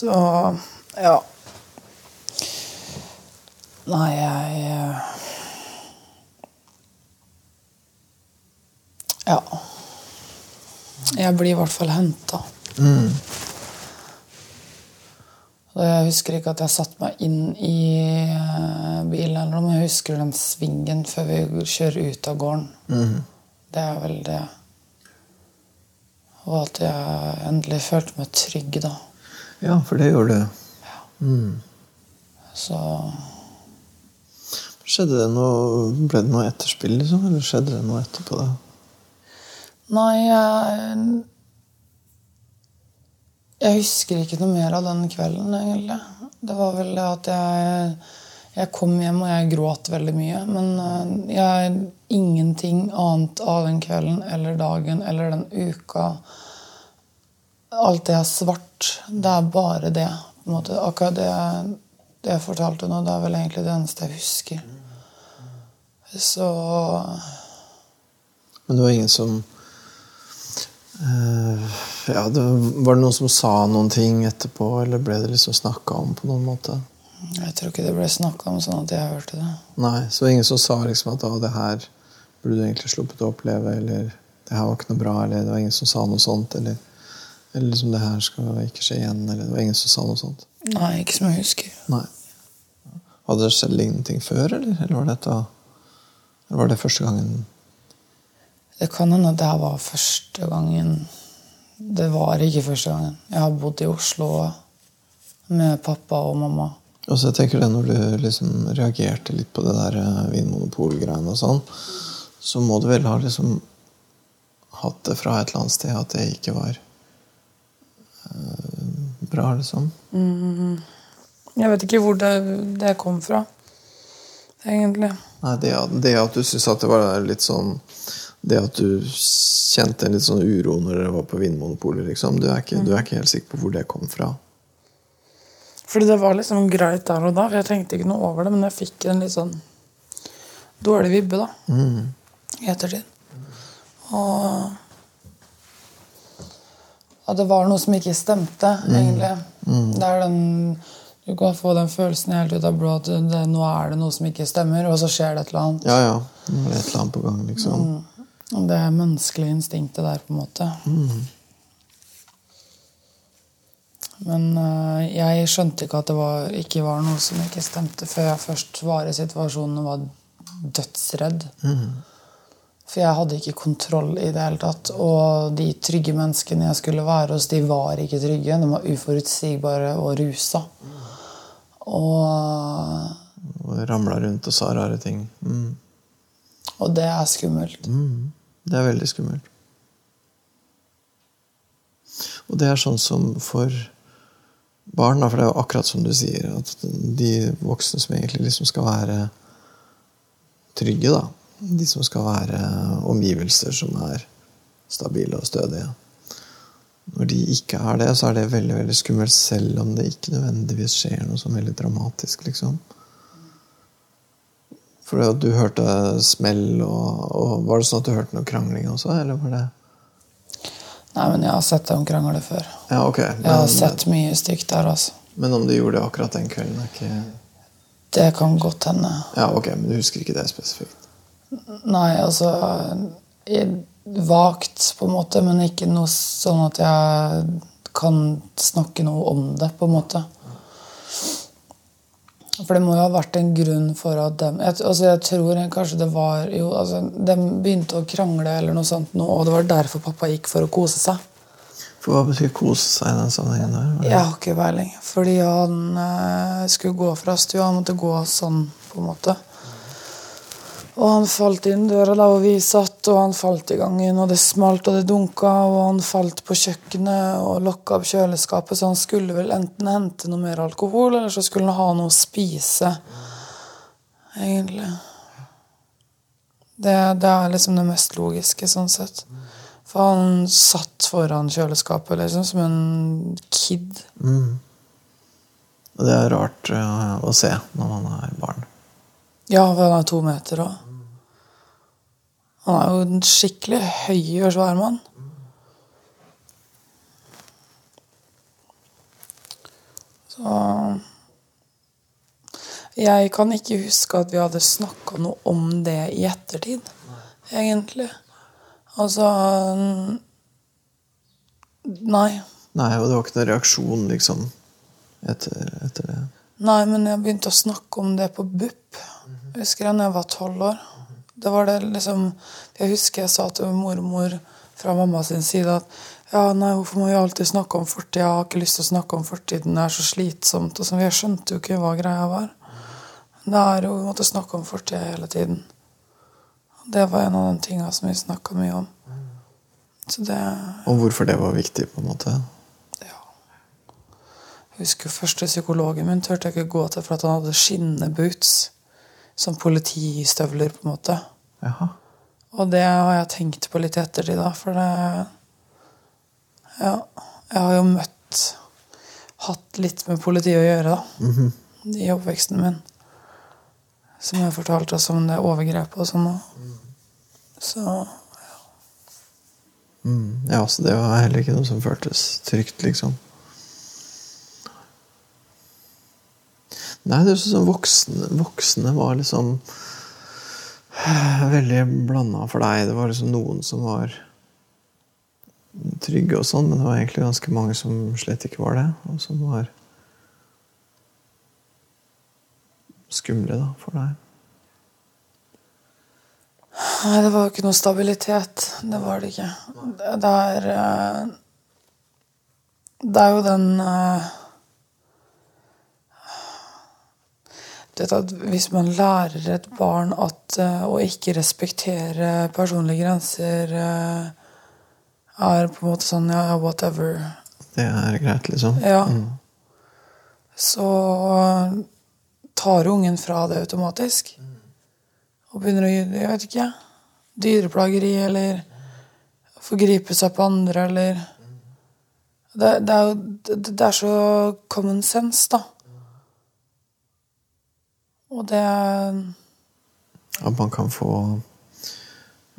Så ja. Nei, jeg eh, Ja. Jeg blir i hvert fall henta. Jeg husker ikke at jeg satte meg inn i eh, bilen, eller om jeg husker den svingen før vi kjører ut av gården. Det er vel det. Og at jeg endelig følte meg trygg, da. Ja, for det gjør du. Så Skjedde det noe, Ble det noe etterspill, liksom? Eller skjedde det noe etterpå? det? Nei, jeg Jeg husker ikke noe mer av den kvelden, egentlig. Det var vel det at jeg Jeg kom hjem, og jeg gråt veldig mye. Men eh, jeg ingenting annet av den kvelden eller dagen eller den uka. Alt det er svart. Det er bare det. på en måte. Akkurat det, det jeg fortalte nå, det er vel egentlig det eneste jeg husker. Så Men det var ingen som uh, ja, det, Var det noen som sa noen ting etterpå, eller ble det liksom snakka om på noen måte? jeg tror ikke det ble snakka om sånn at jeg hørte det. Nei, Så ingen som sa liksom at det her burde du egentlig sluppet å oppleve, eller det her var ikke noe bra, eller det var ingen som sa noe sånt, eller, eller liksom det her skal ikke skje igjen, eller det var ingen som sa noe sånt. Nei, ikke som jeg husker. Nei. Hadde det skjedd lignende ting før, eller? Eller var, dette, eller var det første gangen Det kan hende det her var første gangen Det var ikke første gangen. Jeg har bodd i Oslo med pappa og mamma. Og så jeg tenker det Når du liksom reagerte litt på det der eh, Vinmonopol-greiene og sånn, så må du vel ha liksom hatt det fra et eller annet sted at det ikke var bra, liksom. Jeg vet ikke hvor det, det kom fra, egentlig. Nei, det, det at du syntes at det var litt sånn det at du kjente en litt sånn uro når dere var på Vinmonopolet, liksom. Du er, ikke, du er ikke helt sikker på hvor det kom fra. Fordi det var liksom greit der og da. for Jeg tenkte ikke noe over det, men jeg fikk en litt sånn dårlig vibbe da. I ettertid. Og at det var noe som ikke stemte, egentlig. Det er den Du kan få den følelsen helt ut av blå at det, nå er det noe som ikke stemmer, og så skjer det et eller annet. Ja, ja. Nå er det et eller annet på gang, liksom. Mm. Det menneskelige instinktet der, på en måte. Men uh, jeg skjønte ikke at det var, ikke var noe som ikke stemte, før jeg først var i situasjonen og var dødsredd. For jeg hadde ikke kontroll i det hele tatt. Og de trygge menneskene jeg skulle være hos, de var ikke trygge. De var uforutsigbare og rusa. Og, Og ramla rundt og sa rare ting. Mm. og det er skummelt. Det er veldig skummelt. Og det er sånn som for barn, for det er jo akkurat som du sier, at de voksne som egentlig liksom skal være trygge, da. De som skal være omgivelser som er stabile og stødige. Når de ikke er det, så er det veldig veldig skummelt, selv om det ikke nødvendigvis skjer noe sånn veldig dramatisk. liksom. For det at du hørte smell, og, og var det sånn at du hørte noe krangling også? eller var det... Nei, men jeg har sett dem krangle før. Ja, ok. Men, Jeg har sett mye stygt der, altså. men om du gjorde det akkurat den kvelden, er ikke Det kan godt hende. Ja, ok, men du husker ikke det spesifikt? Nei, altså Vagt, på en måte, men ikke noe sånn at jeg kan snakke noe om det, på en måte. For det må jo ha vært en grunn for at dem jeg, altså jeg tror jeg, kanskje det var jo, altså, De begynte å krangle, eller noe sånt, nå, og det var derfor pappa gikk for å kose seg. For hva betyr kose seg i den sammenhengen der? Jeg har ikke peiling. Fordi han eh, skulle gå fra stua. Han måtte gå sånn, på en måte. Og han falt inn døra da hvor vi satt, og han falt i gangen, og det smalt og det dunka, og han falt på kjøkkenet og lokka opp kjøleskapet, så han skulle vel enten hente noe mer alkohol, eller så skulle han ha noe å spise. Egentlig. Det, det er liksom det mest logiske, sånn sett. For han satt foran kjøleskapet liksom som en kid. Og det er rart eh, å se når man er barn. Ja, for han er to meter òg. Han er jo en skikkelig høy og svær mann. Så Jeg kan ikke huske at vi hadde snakka noe om det i ettertid, egentlig. Altså Nei. Nei, og det var ikke noen reaksjon, liksom, etter, etter det. Nei, men jeg begynte å snakke om det på BUP. Jeg husker jeg da jeg var tolv år. Det var det liksom Jeg husker jeg sa til mormor fra mamma sin side at ja, nei, hvorfor må vi alltid snakke om fortida? Jeg har ikke lyst til å snakke om fortiden. Det er så slitsomt. Og så, Jeg skjønte jo ikke hva greia var. Det er jo Vi måtte snakke om fortida hele tiden. Det var en av de tinga som vi snakka mye om. Så det Og hvorfor det var viktig, på en måte. ja. Jeg husker første psykologen min turte jeg ikke gå til for at han hadde skinnende boots. Som politistøvler, på en måte. Jaha. Og det har jeg tenkt på litt i ettertid, da, for det Ja. Jeg har jo møtt Hatt litt med politiet å gjøre, da. I oppveksten min. Som jeg fortalte oss om det overgrepet og sånn. Så Mm. Ja, så det var heller ikke noe som føltes trygt, liksom. Nei, det er sånn voksne, voksne var liksom veldig blanda for deg. Det var liksom noen som var trygge og sånn, men det var egentlig ganske mange som slett ikke var det. Og som var skumle da, for deg. Nei, det var jo ikke noe stabilitet. Det var det ikke. Det, det er eh, Det er jo den eh, Du vet at Hvis man lærer et barn at eh, å ikke respektere personlige grenser eh, er på en måte sånn ja, whatever. Det er greit, liksom. Ja. Så tar ungen fra det automatisk. Og begynner å gjøre Jeg vet ikke. dyreplageri eller forgripe seg på andre eller det, det, er jo det, det er så common sense, da. Og det At man kan få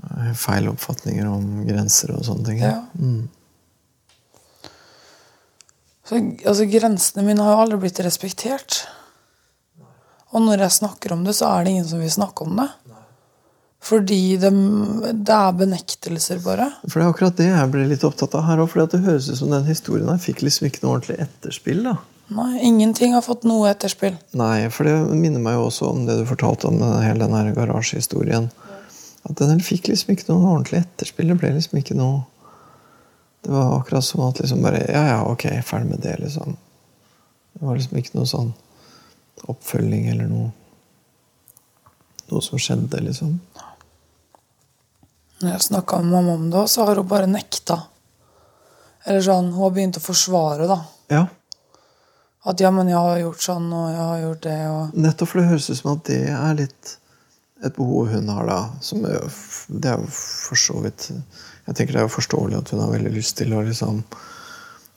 eh, feil oppfatninger om grenser og sånne ting. Ja. Mm. så, altså, Grensene mine har jo aldri blitt respektert. Og når jeg snakker om det, så er det ingen som vil snakke om det. Fordi det, det er benektelser, bare. For det er akkurat det jeg ble litt opptatt av her òg. Det høres ut som den historien her fikk liksom ikke noe ordentlig etterspill. da. Nei, ingenting har fått noe etterspill. Nei, for det minner meg jo også om det du fortalte om hele den garasjehistorien. At den fikk liksom ikke noe ordentlig etterspill. Det ble liksom ikke noe Det var akkurat som at liksom bare Ja, ja, ok, ferdig med det, liksom. Det var liksom ikke noe sånn oppfølging eller noe Noe som skjedde, liksom. Når jeg snakka med mamma om det, så har hun bare nekta. Eller sånn, Hun har begynt å forsvare, da. Ja, At ja, men jeg har gjort sånn, og jeg har gjort det, og nettopp for det høres ut som at det er litt et behov hun har, da. Som er, det er jo for så vidt Jeg tenker det er jo forståelig at hun har veldig lyst til å liksom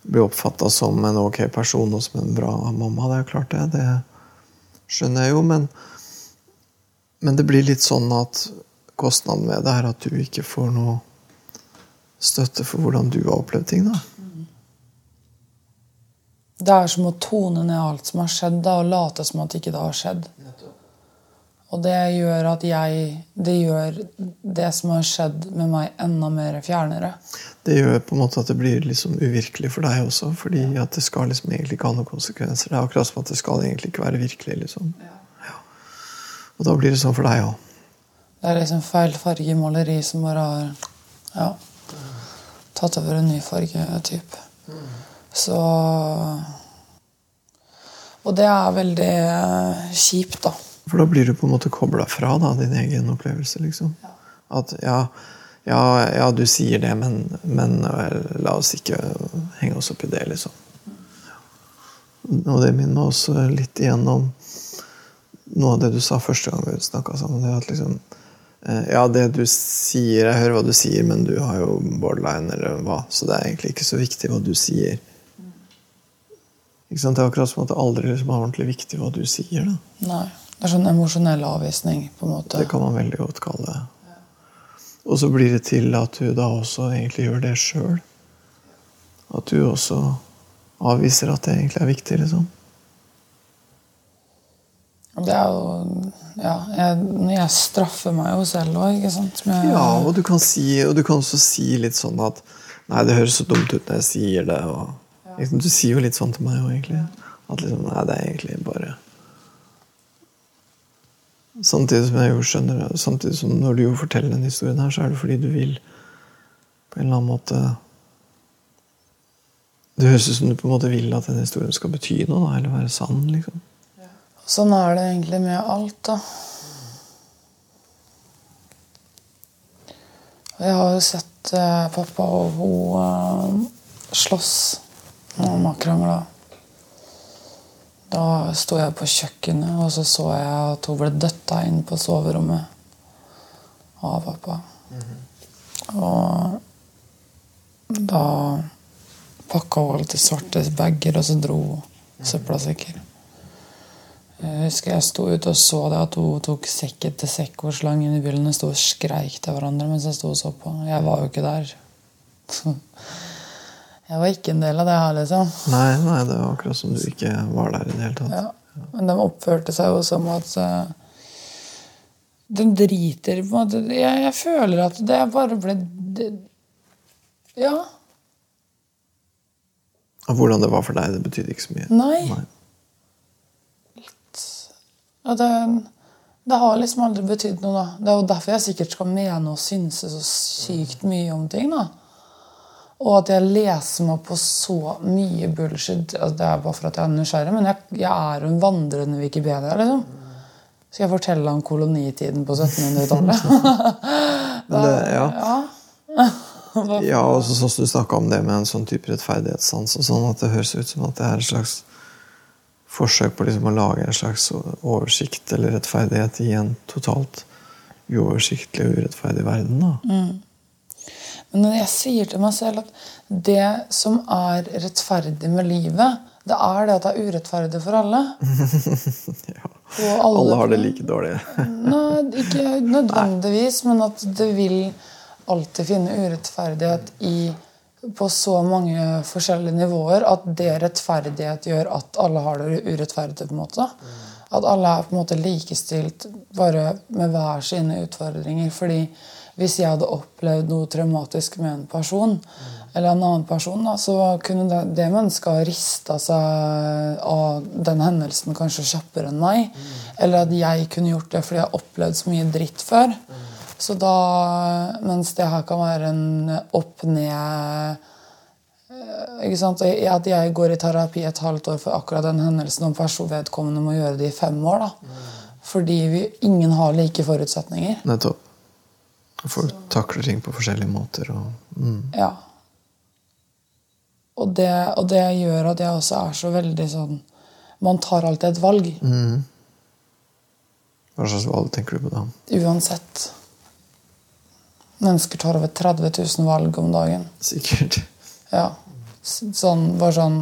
bli oppfatta som en ok person og som en bra mamma. Det er jo klart, det. Det skjønner jeg jo, men Men det blir litt sånn at kostnaden ved det er at du ikke får noe støtte for hvordan du har opplevd ting, da. Det er som å tone ned alt som har skjedd, da, og late som at ikke det har skjedd. Og det gjør at jeg Det gjør det som har skjedd med meg, enda mer fjernere. Det gjør på en måte at det blir liksom uvirkelig for deg også. fordi at det skal liksom egentlig ikke ha noen konsekvenser. Det er akkurat som at det skal egentlig ikke være virkelig. liksom. Ja. Og da blir det sånn for deg òg. Det er liksom feil farge i maleri som bare har ja, tatt over en ny fargetype. Så Og det er veldig eh, kjipt, da. For da blir du på en måte kobla fra da, din egen opplevelse. liksom. At ja, ja, ja, du sier det, men, men eh, la oss ikke henge oss opp i det, liksom. Og det minner meg også litt igjennom noe av det du sa første gang vi snakka sammen. det at liksom eh, Ja, det du sier Jeg hører hva du sier, men du har jo borderline, eller hva. Så det er egentlig ikke så viktig hva du sier. Det er akkurat som at det aldri liksom er ordentlig viktig hva du sier. da. Nei. Det er sånn emosjonell avvisning, på en måte. Det kan man veldig godt kalle det. Og så blir det til at du da også egentlig gjør det sjøl. At du også avviser at det egentlig er viktig, liksom. Det er jo Ja, jeg, jeg straffer meg jo selv òg, ikke sant. Med Ja, og du kan, si, og du kan også si litt sånn at Nei, det høres så dumt ut når jeg sier det. Og, liksom, du sier jo litt sånn til meg òg, egentlig. At liksom Nei, det er egentlig bare Samtidig som jeg jo skjønner samtidig som når du jo forteller denne historien her, så er det fordi du vil på en eller annen måte Det høres ut som du på en måte vil at denne historien skal bety noe, da, eller være sann. liksom. Sånn er det egentlig med alt, da. Jeg har jo sett eh, pappa og hun eh, slåss når mamma krangla. Da sto jeg på kjøkkenet, og så så jeg at hun ble døtta inn på soverommet av pappa. Og da pakka hun alt i svarte bager, og så dro hun søppelsekker. Jeg husker jeg sto ute og så det at hun tok sekk etter sekk og slang inn i bilen. og sto og skreik til hverandre mens jeg sto og så på. Jeg var jo ikke der. Jeg var ikke en del av det her, liksom. Nei, nei, det var akkurat som du ikke var der i det hele tatt. Ja. Men de oppførte seg jo som at uh, De driter på en måte jeg, jeg føler at det bare ble det, Ja. Og Hvordan det var for deg, det betydde ikke så mye. Nei. Ja, det, det har liksom aldri betydd noe, da. Det er jo derfor jeg sikkert skal mene og synse så sykt mye om ting. da. Og at jeg leser meg på så mye bullshit. Altså, det er bare for at jeg er nysgjerrig, men jeg, jeg er jo en vandrende Wikipedia. liksom. Skal jeg fortelle om kolonitiden på 1700-tallet? Men det, ja. ja. ja, og så sånn som du snakka om det med en sånn type rettferdighetssans, og sånn at det høres ut som at det er et slags forsøk på liksom å lage en slags oversikt eller rettferdighet i en totalt uoversiktlig og urettferdig verden. da. Men når jeg sier til meg selv at det som er rettferdig med livet, det er det at det er urettferdig for alle. Ja. Og Alle har det like dårlig. Nei, ikke nødvendigvis, men at det vil alltid finne urettferdighet i på så mange forskjellige nivåer at det rettferdighet gjør at alle har det urettferdig. på en måte. At alle er på en måte likestilt bare med hver sine utfordringer. fordi hvis jeg hadde opplevd noe traumatisk med en person, eller en annen person, da, så kunne det, det mennesket ha rista seg av den hendelsen kanskje kjappere enn meg. Eller at jeg kunne gjort det fordi jeg har opplevd så mye dritt før. Så da, Mens det her kan være en opp-ned ikke sant? At jeg går i terapi et halvt år for akkurat den hendelsen, og personvedkommende må gjøre det i fem år. da. Fordi vi, ingen har like forutsetninger. Nettopp. Folk takler ting på forskjellige måter. Og, mm. Ja. Og det, og det gjør at jeg også er så veldig sånn Man tar alltid et valg. Hva slags valg tenker du på da? Uansett. Mennesker tar over 30 000 valg om dagen. Sikkert. Ja. Sånn, bare sånn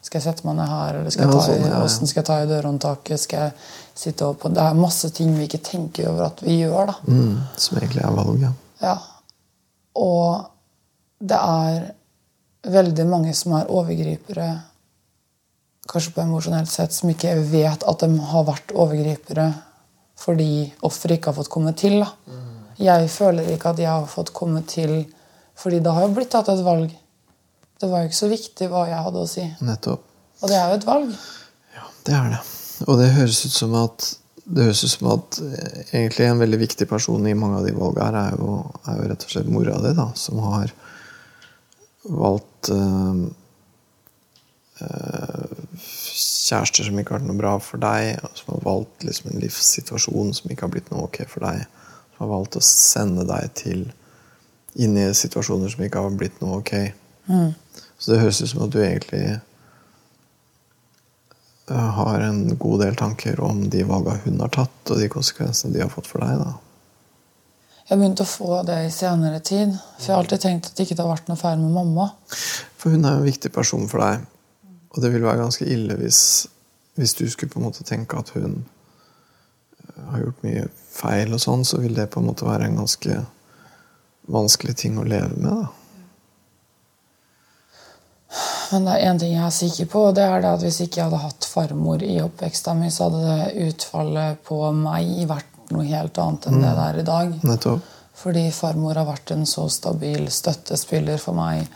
Skal jeg sette meg ned her, eller skal jeg ta, sånn, i, ja, ja. ja. skal jeg ta i dørhåndtaket? Skal jeg sitte opp på Det er masse ting vi ikke tenker over at vi gjør. da. Mm. Som egentlig er valg, ja. Ja. Og det er veldig mange som er overgripere, kanskje på emosjonelt sett, som ikke vet at de har vært overgripere fordi offeret ikke har fått komme til. Da. Jeg føler ikke at jeg har fått komme til fordi det har jo blitt tatt et valg. Det var jo ikke så viktig hva jeg hadde å si. Nettopp. Og det er jo et valg. Ja, det er det. Og det høres ut som at det høres ut som at eh, egentlig en veldig viktig person i mange av de valgene her er jo, er jo rett og slett mora di, da, som har valgt eh, kjærester som ikke har vært noe bra for deg, som har valgt liksom en livssituasjon som ikke har blitt noe ok for deg. Som har valgt å sende deg til inn i situasjoner som ikke har blitt noe ok. Så det høres ut som at du egentlig har en god del tanker om de valgene hun har tatt, og de konsekvensene de har fått for deg. da. Jeg har begynt å få det i senere tid. For jeg har alltid tenkt at det ikke har vært noe feil med mamma. For hun er en viktig person for deg, og det vil være ganske ille hvis, hvis du skulle på en måte tenke at hun eh, har gjort mye feil, og sånn, så vil det på en måte være en ganske vanskelig ting å leve med. da. Men det er én ting jeg er sikker på, og det er at hvis ikke jeg hadde hatt farmor i oppveksten min, så hadde det utfallet på meg vært noe helt annet enn det det er i dag. Nettopp. Fordi farmor har vært en så stabil støttespiller for meg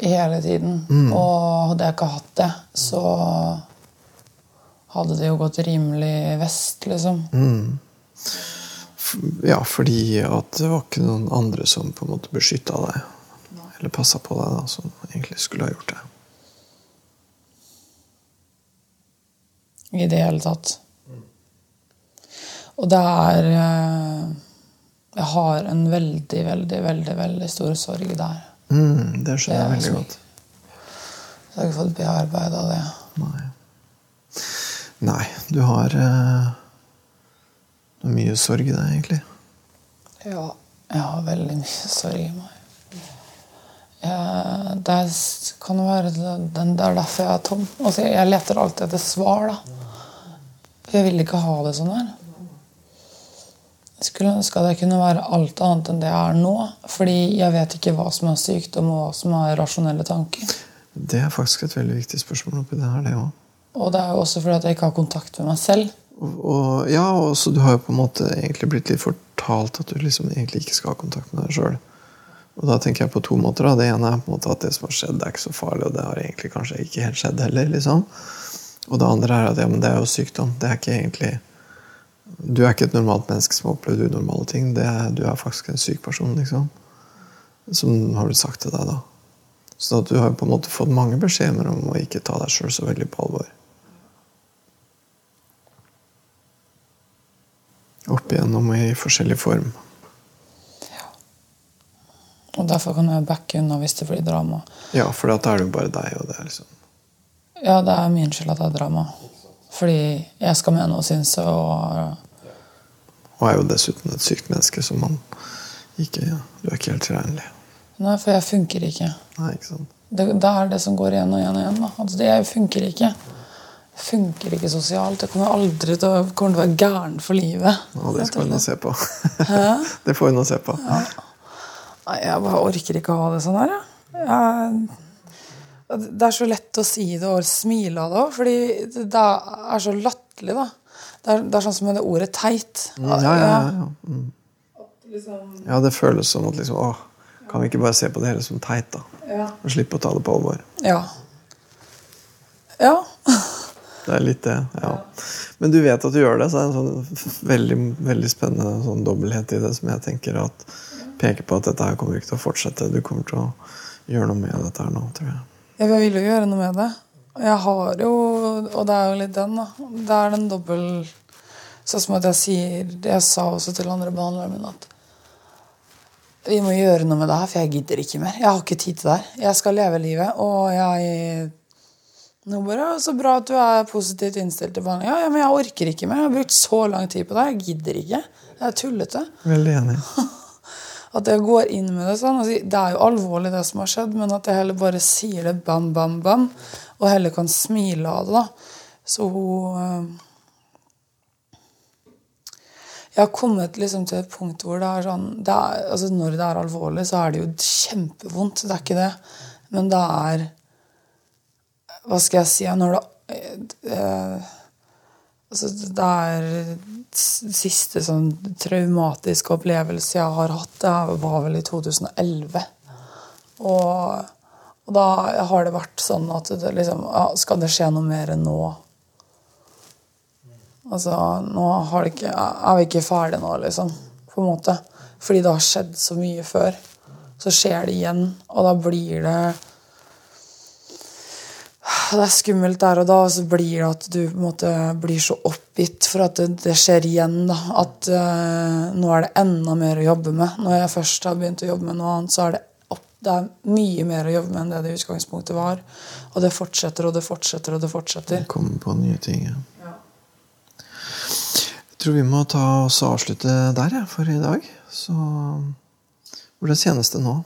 hele tiden. Og hadde jeg ikke hatt det, så hadde det jo gått rimelig vest, liksom. Mm. Ja, fordi at det var ikke noen andre som på en måte beskytta deg. Eller passa på deg, da, som egentlig skulle ha gjort det. I det hele tatt. Og det er eh, Jeg har en veldig, veldig, veldig veldig stor sorg der. Mm, det skjønner jeg veldig godt. Så jeg har ikke fått bearbeida det. Nei. Nei, du har uh, mye sorg i deg, egentlig. Ja. Jeg har veldig mye sorg i meg. Jeg, det kan være den, det er derfor jeg er tom. Altså, jeg leter alltid etter svar. da. For jeg vil ikke ha det sånn her. Jeg skulle ønske at jeg kunne være alt annet enn det jeg er nå. Fordi jeg vet ikke hva som er sykdom, og hva som er rasjonelle tanker. Det er faktisk et veldig viktig spørsmål oppi det her, det òg. Og det er jo også fordi at jeg ikke har kontakt med meg selv. Og, og, ja, og så du har jo på en måte egentlig blitt litt fortalt at du liksom egentlig ikke skal ha kontakt med deg sjøl. Og da tenker jeg på to måter. da. Det ene er på en måte at det som har skjedd, er ikke så farlig, og det har egentlig kanskje ikke helt skjedd heller. liksom. Og det andre er at ja, men det er jo sykdom. Det er ikke egentlig Du er ikke et normalt menneske som har opplevd unormale ting. Er, du er faktisk en syk person, liksom. Som har blitt sagt til deg, da. Så du har på en måte fått mange beskjeder om å ikke ta deg sjøl så veldig på alvor. Opp igjennom i forskjellig form. Og derfor kan jeg backe unna hvis det blir drama. Ja, for da er det jo bare deg, og det liksom Ja, det er min skyld at det er drama. Fordi jeg skal mene og synse og Og er jo dessuten et sykt menneske, så man ikke, ja, du er ikke helt tilregnelig. Nei, for jeg funker ikke. Nei, ikke sant? Det, det er det som går igjen og igjen og igjen. Da. Altså, det jeg funker ikke. Jeg funker ikke sosialt. Jeg kommer aldri til å, kommer til å være gæren for livet. Ja, det skal vi nå se på. Det får vi nå se på. Ja. Nei, jeg bare orker ikke å ha det sånn her, jeg. Det er så lett å si det og smile av det òg, fordi det er så latterlig, da. Det er, det er, sånn som med det ordet teit. Ja, ja, ja. ja. Mm. ja det føles som at liksom, åh, Kan vi ikke bare se på det hele som teit, da? Ja. Og slippe å ta det på alvor? Ja. Ja. Det er litt det, ja. Men du vet at du gjør det, så det er en sånn veldig, veldig spennende sånn dobbelthet i det som jeg tenker at peker på at dette her kommer ikke til å fortsette. Du kommer til å gjøre noe med dette her nå, tror jeg. Ja, jeg vil jo gjøre noe med det. Jeg har jo Og det er jo litt den, da. Det er den dobbel Sånn som at jeg sier Jeg sa også til andre behandlere mine at vi må gjøre noe med det her, for jeg gidder ikke mer. Jeg har ikke tid til det her. Jeg skal leve livet, og jeg nå bare, Så bra at du er positivt innstilt til behandling. Ja, ja, men jeg orker ikke mer. Jeg har brukt så lang tid på det. Jeg gidder ikke. Jeg er tullete. Veldig enig. At jeg går inn med det sånn. Det er jo alvorlig, det som har skjedd, men at jeg heller bare sier det bam, bam, bam, og heller kan smile av det. da. Så hun Jeg har kommet liksom til et punkt hvor det er sånn det er, altså Når det er alvorlig, så er det jo kjempevondt. Det er ikke det. Men det er Hva skal jeg si? Når det eh, altså Det er siste sånn traumatiske opplevelse jeg har hatt, det var vel i 2011. Og, og da har det vært sånn at det liksom Skal det skje noe mer enn nå? Altså, nå ikke, er vi ikke ferdige nå, liksom. På en måte. Fordi det har skjedd så mye før. Så skjer det igjen, og da blir det det er skummelt der og da, og så blir det at du måte, blir så oppgitt for at det, det skjer igjen. da, At uh, nå er det enda mer å jobbe med. Når jeg først har begynt å jobbe med noe annet, så er det, opp, det er mye mer å jobbe med enn det det i utgangspunktet var. Og det fortsetter og det fortsetter og det fortsetter. Kommer på nye ting, ja. Jeg tror vi må ta oss og avslutte der ja, for i dag. Så hvordan kjennes det nå?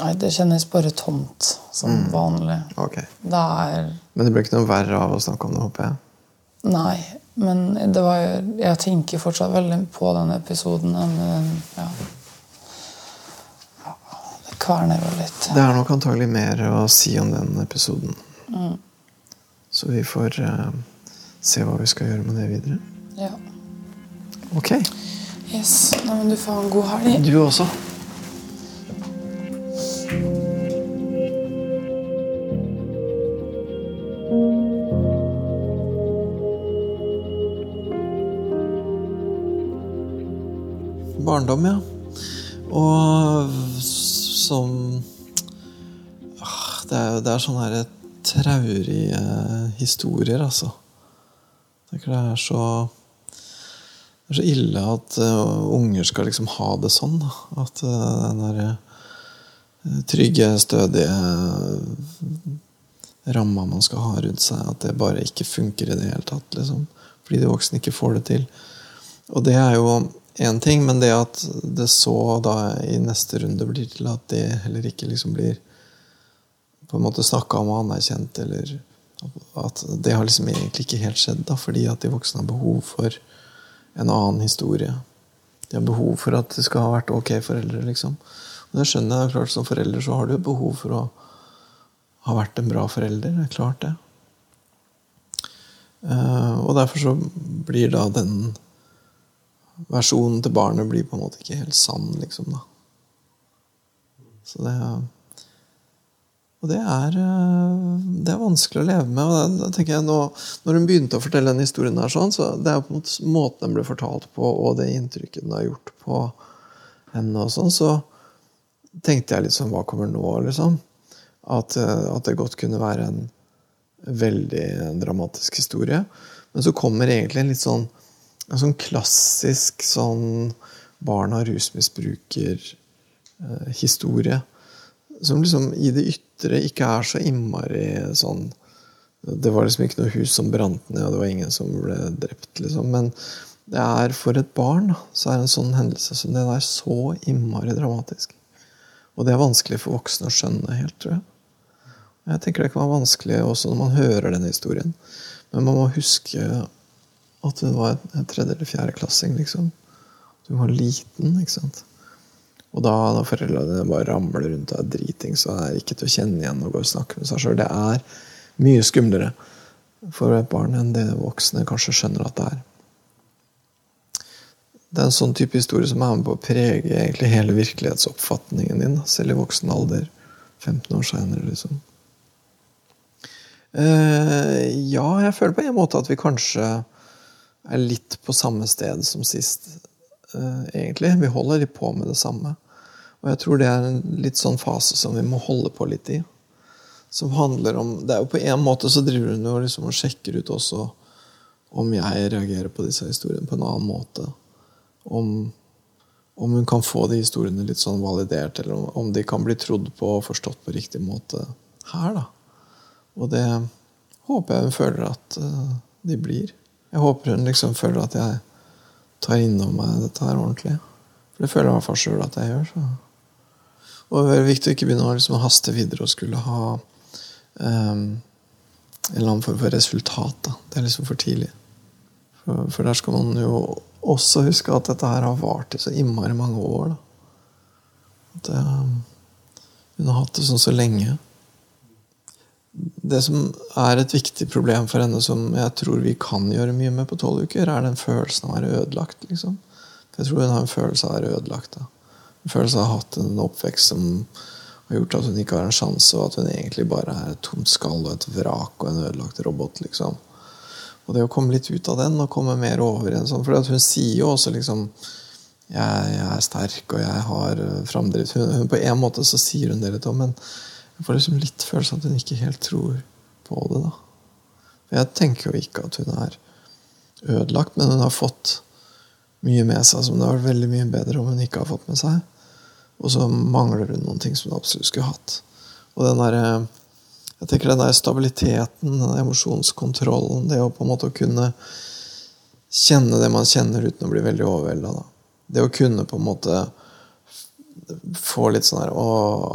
Nei, det kjennes bare tomt, som mm. vanlig. Okay. Det er Men det ble ikke noe verre av å snakke om det, håper jeg? Nei, men det var jo Jeg tenker fortsatt veldig på den episoden. Men ja Det kverner jo litt. Det er nok antagelig mer å si om den episoden. Mm. Så vi får uh, se hva vi skal gjøre med det videre. Ja. Ok. Yes. Nei, men du får ha en god helg. Du også. Barndom, ja. Og som ah, Det er, det er sånne her traurige historier, altså. Det er så det er så ille at uh, unger skal liksom ha det sånn. At uh, den derre trygge, stødige ramma man skal ha rundt seg, at det bare ikke funker i det hele tatt. Liksom. Fordi de voksne ikke får det til. Og det er jo én ting, men det at det så da i neste runde blir til at det heller ikke liksom blir på en måte snakka om og anerkjent, eller at det har liksom egentlig ikke helt skjedd, da, fordi at de voksne har behov for en annen historie. De har behov for at det skal ha vært ok foreldre, liksom. Og det skjønner jeg klart Som forelder så har du behov for å ha vært en bra forelder. Det er klart, det. Uh, og derfor så blir da den versjonen til barnet blir på en måte ikke helt sann, liksom, da. Så det Og det er, eh, det er vanskelig å leve med. og da tenker jeg nå, Når hun begynte å fortelle den historien, her sånn, så det er på en måte måten den ble fortalt på, og det inntrykket den har gjort på henne, og sånn, så tenkte jeg litt sånn Hva kommer nå, liksom? At, eh, at det godt kunne være en veldig dramatisk historie. Men så kommer egentlig en litt sånn en sånn klassisk sånn barn av rusmisbruker-historie. som liksom i det ytre ikke er så innmari sånn Det var liksom ikke noe hus som brant ned, og det var ingen som ble drept, liksom. Men, Det er For et barn så er en sånn hendelse som det der så innmari dramatisk. Og det er vanskelig for voksne å skjønne helt, tror jeg. Jeg tenker det kan være vanskelig også når man hører denne historien. Men man må huske at hun var en tredje- eller fjerdeklassing, liksom. Hun var liten, ikke sant. Og da når foreldrene bare ramler rundt og er driting, så er det ikke til å kjenne igjen og gå og snakke med seg sjøl. Det er mye skumlere for et barn enn det voksne kanskje skjønner at det er. Det er en sånn type historie som er med på å prege egentlig hele virkelighetsoppfatningen din, selv i voksen alder. 15 år seinere, liksom. Uh, ja, jeg føler på en måte at vi kanskje er litt på samme sted som sist, uh, egentlig. Vi holder litt på med det samme. Og jeg tror det er en litt sånn fase som vi må holde på litt i. Som handler om Det er jo på en måte så driver hun jo liksom og sjekker ut også om jeg reagerer på disse historiene på en annen måte. Om, om hun kan få de historiene litt sånn validert, eller om, om de kan bli trodd på og forstått på riktig måte her, da. Og det håper jeg hun føler at uh, de blir. Jeg håper hun liksom føler at jeg tar innom meg dette her ordentlig. For det føler jeg i hvert fall sjøl at jeg gjør. Så. Og det er viktig å ikke begynne å liksom haste videre og skulle ha um, en eller annen form for resultat. Da. Det er liksom for tidlig. For, for, der skal man jo også huske at dette her har vart i så innmari mange år. At um, hun har hatt det sånn så lenge. Det som er et viktig problem for henne, som jeg tror vi kan gjøre mye med på tolv uker, er den følelsen av å være ødelagt. liksom. Jeg tror hun har en følelse av å være ødelagt. da. En følelse av å ha hatt en oppvekst som har gjort at hun ikke har en sjanse, og at hun egentlig bare er et tomt skall og et vrak og en ødelagt robot. liksom. Og det å komme litt ut av den og komme mer over i en sånn For hun sier jo også liksom jeg, jeg er sterk, og jeg har eh, framdrift. Hun, hun, på en måte så sier hun det litt om, men jeg får liksom litt følelse av at hun ikke helt tror på det. da. For Jeg tenker jo ikke at hun er ødelagt, men hun har fått mye med seg som det har vært veldig mye bedre om hun ikke har fått med seg. Og så mangler hun noen ting som hun absolutt skulle hatt. Og den der, jeg tenker den der stabiliteten, den emosjonskontrollen, det å på en måte kunne kjenne det man kjenner uten å bli veldig overvelda. Det å kunne på en måte få litt sånn her Å,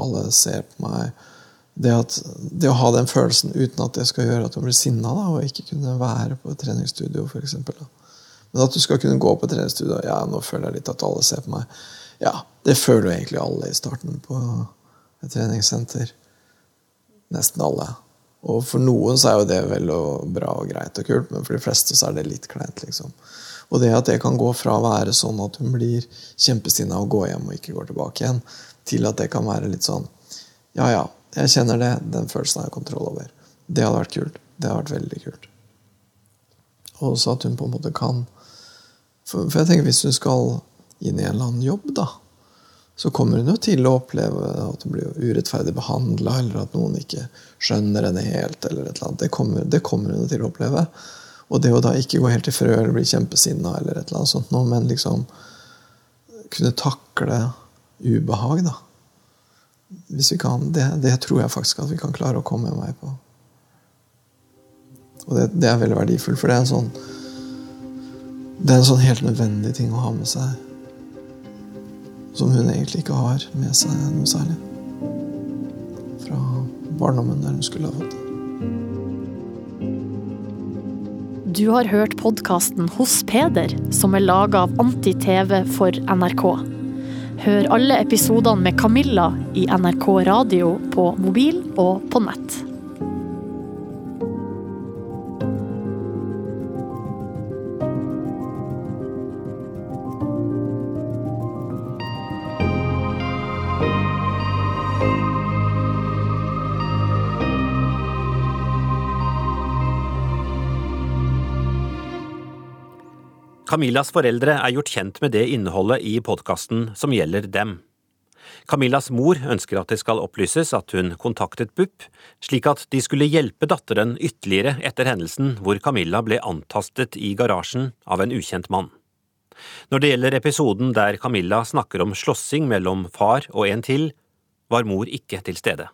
alle ser på meg. Det, at, det, å ha den følelsen uten at det skal gjøre at du blir sinna, og ikke kunne være på et treningsstudio, f.eks. Men at du skal kunne gå på et treningsstudio Ja, nå føler jeg litt at alle ser på meg. Ja, det føler jo egentlig alle i starten på et treningssenter. Nesten alle. Og for noen så er jo det vel og bra og greit og kult, men for de fleste så er det litt kleint. liksom. Og det at det kan gå fra å være sånn at hun blir kjempesinna og går hjem og ikke går tilbake igjen, til at det kan være litt sånn Ja, ja, jeg kjenner det. Den følelsen har jeg kontroll over. Det hadde vært kult. Det hadde vært veldig kult. Og også at hun på en måte kan For, for jeg tenker hvis hun skal inn i en eller annen jobb, da, så kommer hun jo til å oppleve at hun blir urettferdig behandla, eller at noen ikke skjønner henne helt. eller et eller annet. Det kommer, det kommer hun til å oppleve. Og det å da ikke gå helt i frø eller bli kjempesinna, eller et eller annet sånt, men liksom kunne takle ubehag, da. Hvis vi kan, det, det tror jeg faktisk at vi kan klare å komme vei på. Og det, det er veldig verdifullt, for det er en sånn det er en sånn helt nødvendig ting å ha med seg som hun egentlig ikke har med seg noe særlig. Fra barndommen der hun skulle ha fått det. Du har hørt podkasten Hos Peder, som er laga av Anti-TV for NRK. Hør alle episodene med Camilla i NRK radio på mobil og på nett. Camillas foreldre er gjort kjent med det innholdet i podkasten som gjelder dem. Camillas mor ønsker at det skal opplyses at hun kontaktet BUP, slik at de skulle hjelpe datteren ytterligere etter hendelsen hvor Camilla ble antastet i garasjen av en ukjent mann. Når det gjelder episoden der Camilla snakker om slåssing mellom far og en til, var mor ikke til stede.